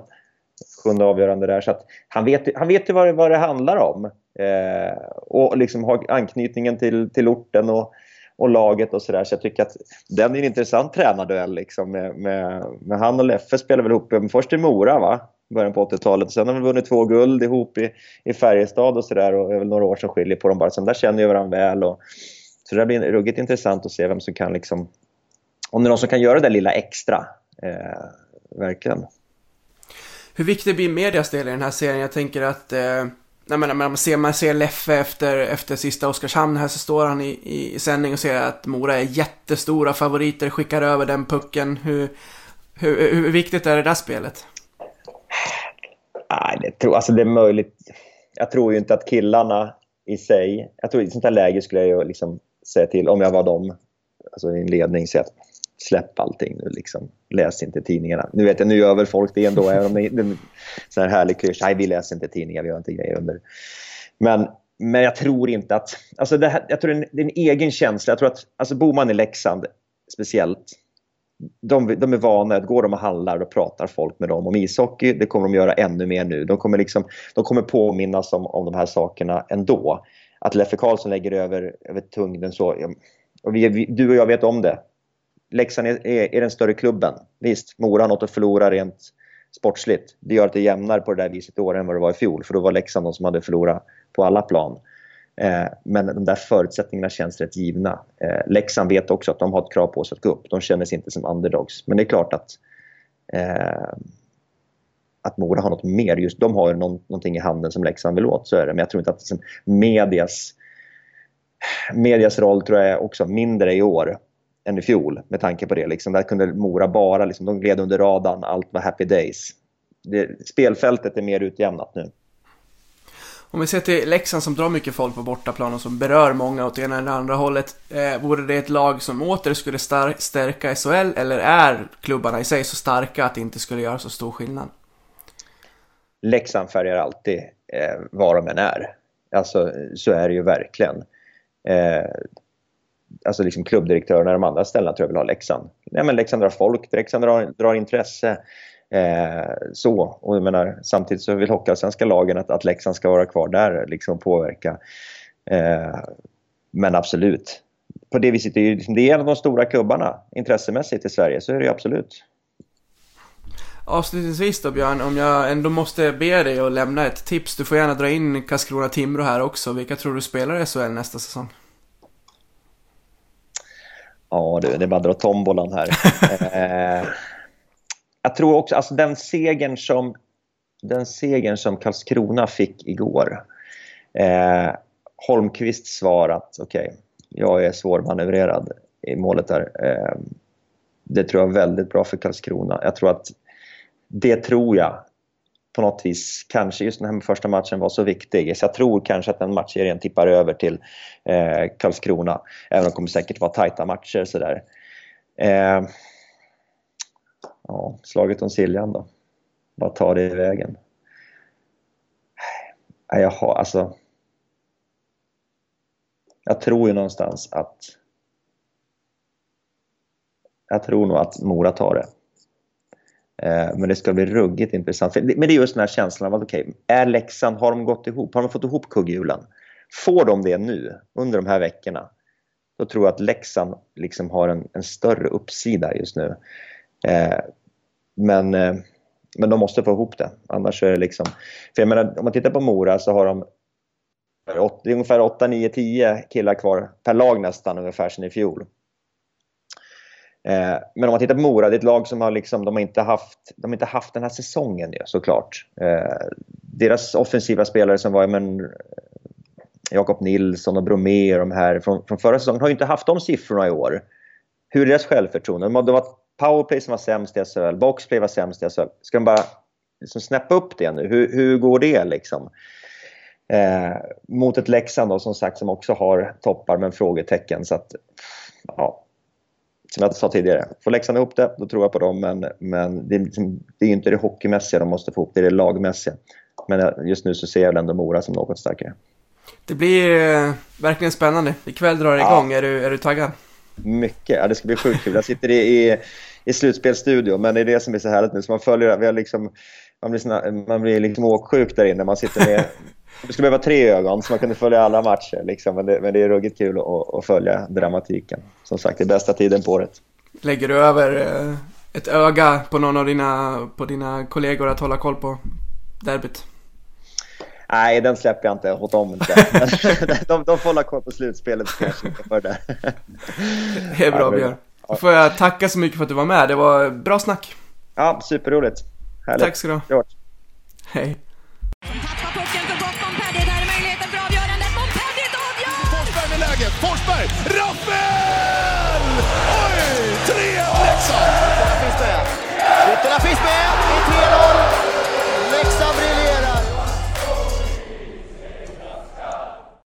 Sjunde avgörande där. Så han vet, han vet ju vad det, vad det handlar om. Eh, och liksom har anknytningen till, till orten och och laget och sådär. Så jag tycker att den är en intressant tränarduell liksom med, med, med han och Leffe spelar väl ihop eh, först i Mora va? början på 80-talet. Sen har de vunnit två guld ihop i, i Färjestad och sådär och det är väl några år som skiljer på dem bara. Sen där känner ju varandra väl och så det blir ruggigt intressant att se vem som kan liksom om det är någon som kan göra det lilla extra. Eh, verkligen. Hur viktig blir medias del i den här serien? Jag tänker att eh Nej, men, man, ser, man ser Leffe efter, efter sista Oskarshamn här så står han i, i sändning och säger att Mora är jättestora favoriter, skickar över den pucken. Hur, hur, hur viktigt är det där spelet? Nej, det, tror, alltså det är möjligt. Jag tror ju inte att killarna i sig... Jag tror i sånt här läge skulle jag ju liksom säga till, om jag var dem, alltså i en ledning, säga att släpp allting nu liksom. Läs inte tidningarna. Nu vet jag, nu gör väl folk det ändå, även om det är en sån här härlig klyscha. Nej, vi läser inte tidningar, vi gör inte grejer under. Men, men jag tror inte att... Alltså det här, jag tror det är, en, det är en egen känsla. Jag tror att alltså Boman i Leksand speciellt, de, de är vana att går de och handlar och pratar folk med dem om ishockey. Det kommer de göra ännu mer nu. De kommer, liksom, de kommer påminnas om, om de här sakerna ändå. att Leffe Karlsson lägger över, över tungden. så. Och vi, vi, du och jag vet om det. Leksand är, är, är den större klubben. Visst, Mora har något att förlora rent sportsligt. Det gör att det är jämnare på det där viset i år än vad det var i fjol. För då var Leksand de som hade förlorat på alla plan. Eh, men de där förutsättningarna känns rätt givna. Eh, Leksand vet också att de har ett krav på sig att gå upp. De känner sig inte som underdogs. Men det är klart att eh, att Mora har något mer. Just de har ju någon, någonting i handen som Leksand vill åt, så är det. Men jag tror inte att liksom, medias, medias roll tror jag är också mindre i år än i fjol med tanke på det. Liksom. Där kunde Mora bara, liksom, de gled under radarn, allt var happy days. Det, spelfältet är mer utjämnat nu. Om vi ser till Leksand som drar mycket folk på bortaplan och som berör många åt ena eller andra hållet. Eh, vore det ett lag som åter skulle stärka SHL eller är klubbarna i sig så starka att det inte skulle göra så stor skillnad? Leksand färgar alltid eh, var de än är. Alltså, så är det ju verkligen. Eh, alltså liksom klubbdirektörerna i de andra ställena tror jag vill ha Leksand. Nej, men Leksand drar folk, Leksand drar, drar intresse. Eh, så, och jag menar, samtidigt så vill Hockeyallsvenska lagen att, att Leksand ska vara kvar där liksom påverka. Eh, men absolut, på det viset är det, liksom, det är en av de stora klubbarna intressemässigt i Sverige, så är det ju absolut. Avslutningsvis då Björn, om jag ändå måste be dig att lämna ett tips. Du får gärna dra in Karlskrona-Timrå här också. Vilka tror du spelar i SHL nästa säsong? Ja du, det är bara att dra tombolan här. eh, jag tror också, alltså den segern som, den segern som Karlskrona fick igår. Eh, Holmqvists svar att okej, okay, jag är svårmanövrerad i målet där. Eh, det tror jag är väldigt bra för Karlskrona. Jag tror att det tror jag på något vis, kanske just den här första matchen var så viktig. Så jag tror kanske att den matchserien tippar över till eh, Karlskrona. Även om det kommer säkert vara tajta matcher sådär. Eh, ja, slaget om Siljan då. Vad tar det i vägen? Jag har alltså... Jag tror ju någonstans att... Jag tror nog att Mora tar det. Eh, men det ska bli ruggigt intressant. Men det är just den här känslan av att okej, okay, är Leksand, har de gått ihop? Har de fått ihop kugghjulen? Får de det nu, under de här veckorna, då tror jag att Leksand liksom har en, en större uppsida just nu. Eh, men, eh, men de måste få ihop det, annars är det liksom... För jag menar, om man tittar på Mora så har de det är ungefär 8, 9, 10 killar kvar per lag nästan ungefär sen i fjol. Eh, men om man tittar på Mora, det är ett lag som har, liksom, de har inte haft, de har inte haft den här säsongen ju, såklart. Eh, deras offensiva spelare som var men, eh, Jakob Nilsson och Bromé och de här från, från förra säsongen har ju inte haft de siffrorna i år. Hur är deras självförtroende? De har, det var powerplay som var sämst i SHL, boxplay var sämst i SHL. Ska de bara liksom snäppa upp det nu? Hur, hur går det liksom? Eh, mot ett Leksand då, som sagt som också har toppar men frågetecken. Så att, ja, som jag sa tidigare, får Leksand ihop det, då tror jag på dem. Men, men det, är, liksom, det är inte det hockeymässiga de måste få ihop, det är det lagmässiga. Men just nu så ser jag ändå Mora som något starkare. Det blir eh, verkligen spännande. Ikväll drar det igång. Ja. Är, du, är du taggad? Mycket. Ja, det ska bli sjukt kul. Jag sitter i, i, i slutspelsstudio, men det är det som är så härligt nu. Så man följer, vi har liksom, man blir, såna, man blir liksom åksjuk där inne. Man sitter med Det skulle behöva tre ögon så man kunde följa alla matcher. Liksom. Men, det, men det är ruggigt kul att, att, följa dramatiken. Som sagt, det är bästa tiden på året. Lägger du över eh, ett öga på någon av dina, på dina kollegor att hålla koll på derbyt? Nej, den släpper jag inte åt dem inte. de, de får hålla koll på slutspelet kanske för det. det är bra Björn. Då får jag tacka så mycket för att du var med. Det var bra snack. Ja, superroligt. Härligt. Tack ska du ha. Hej. song.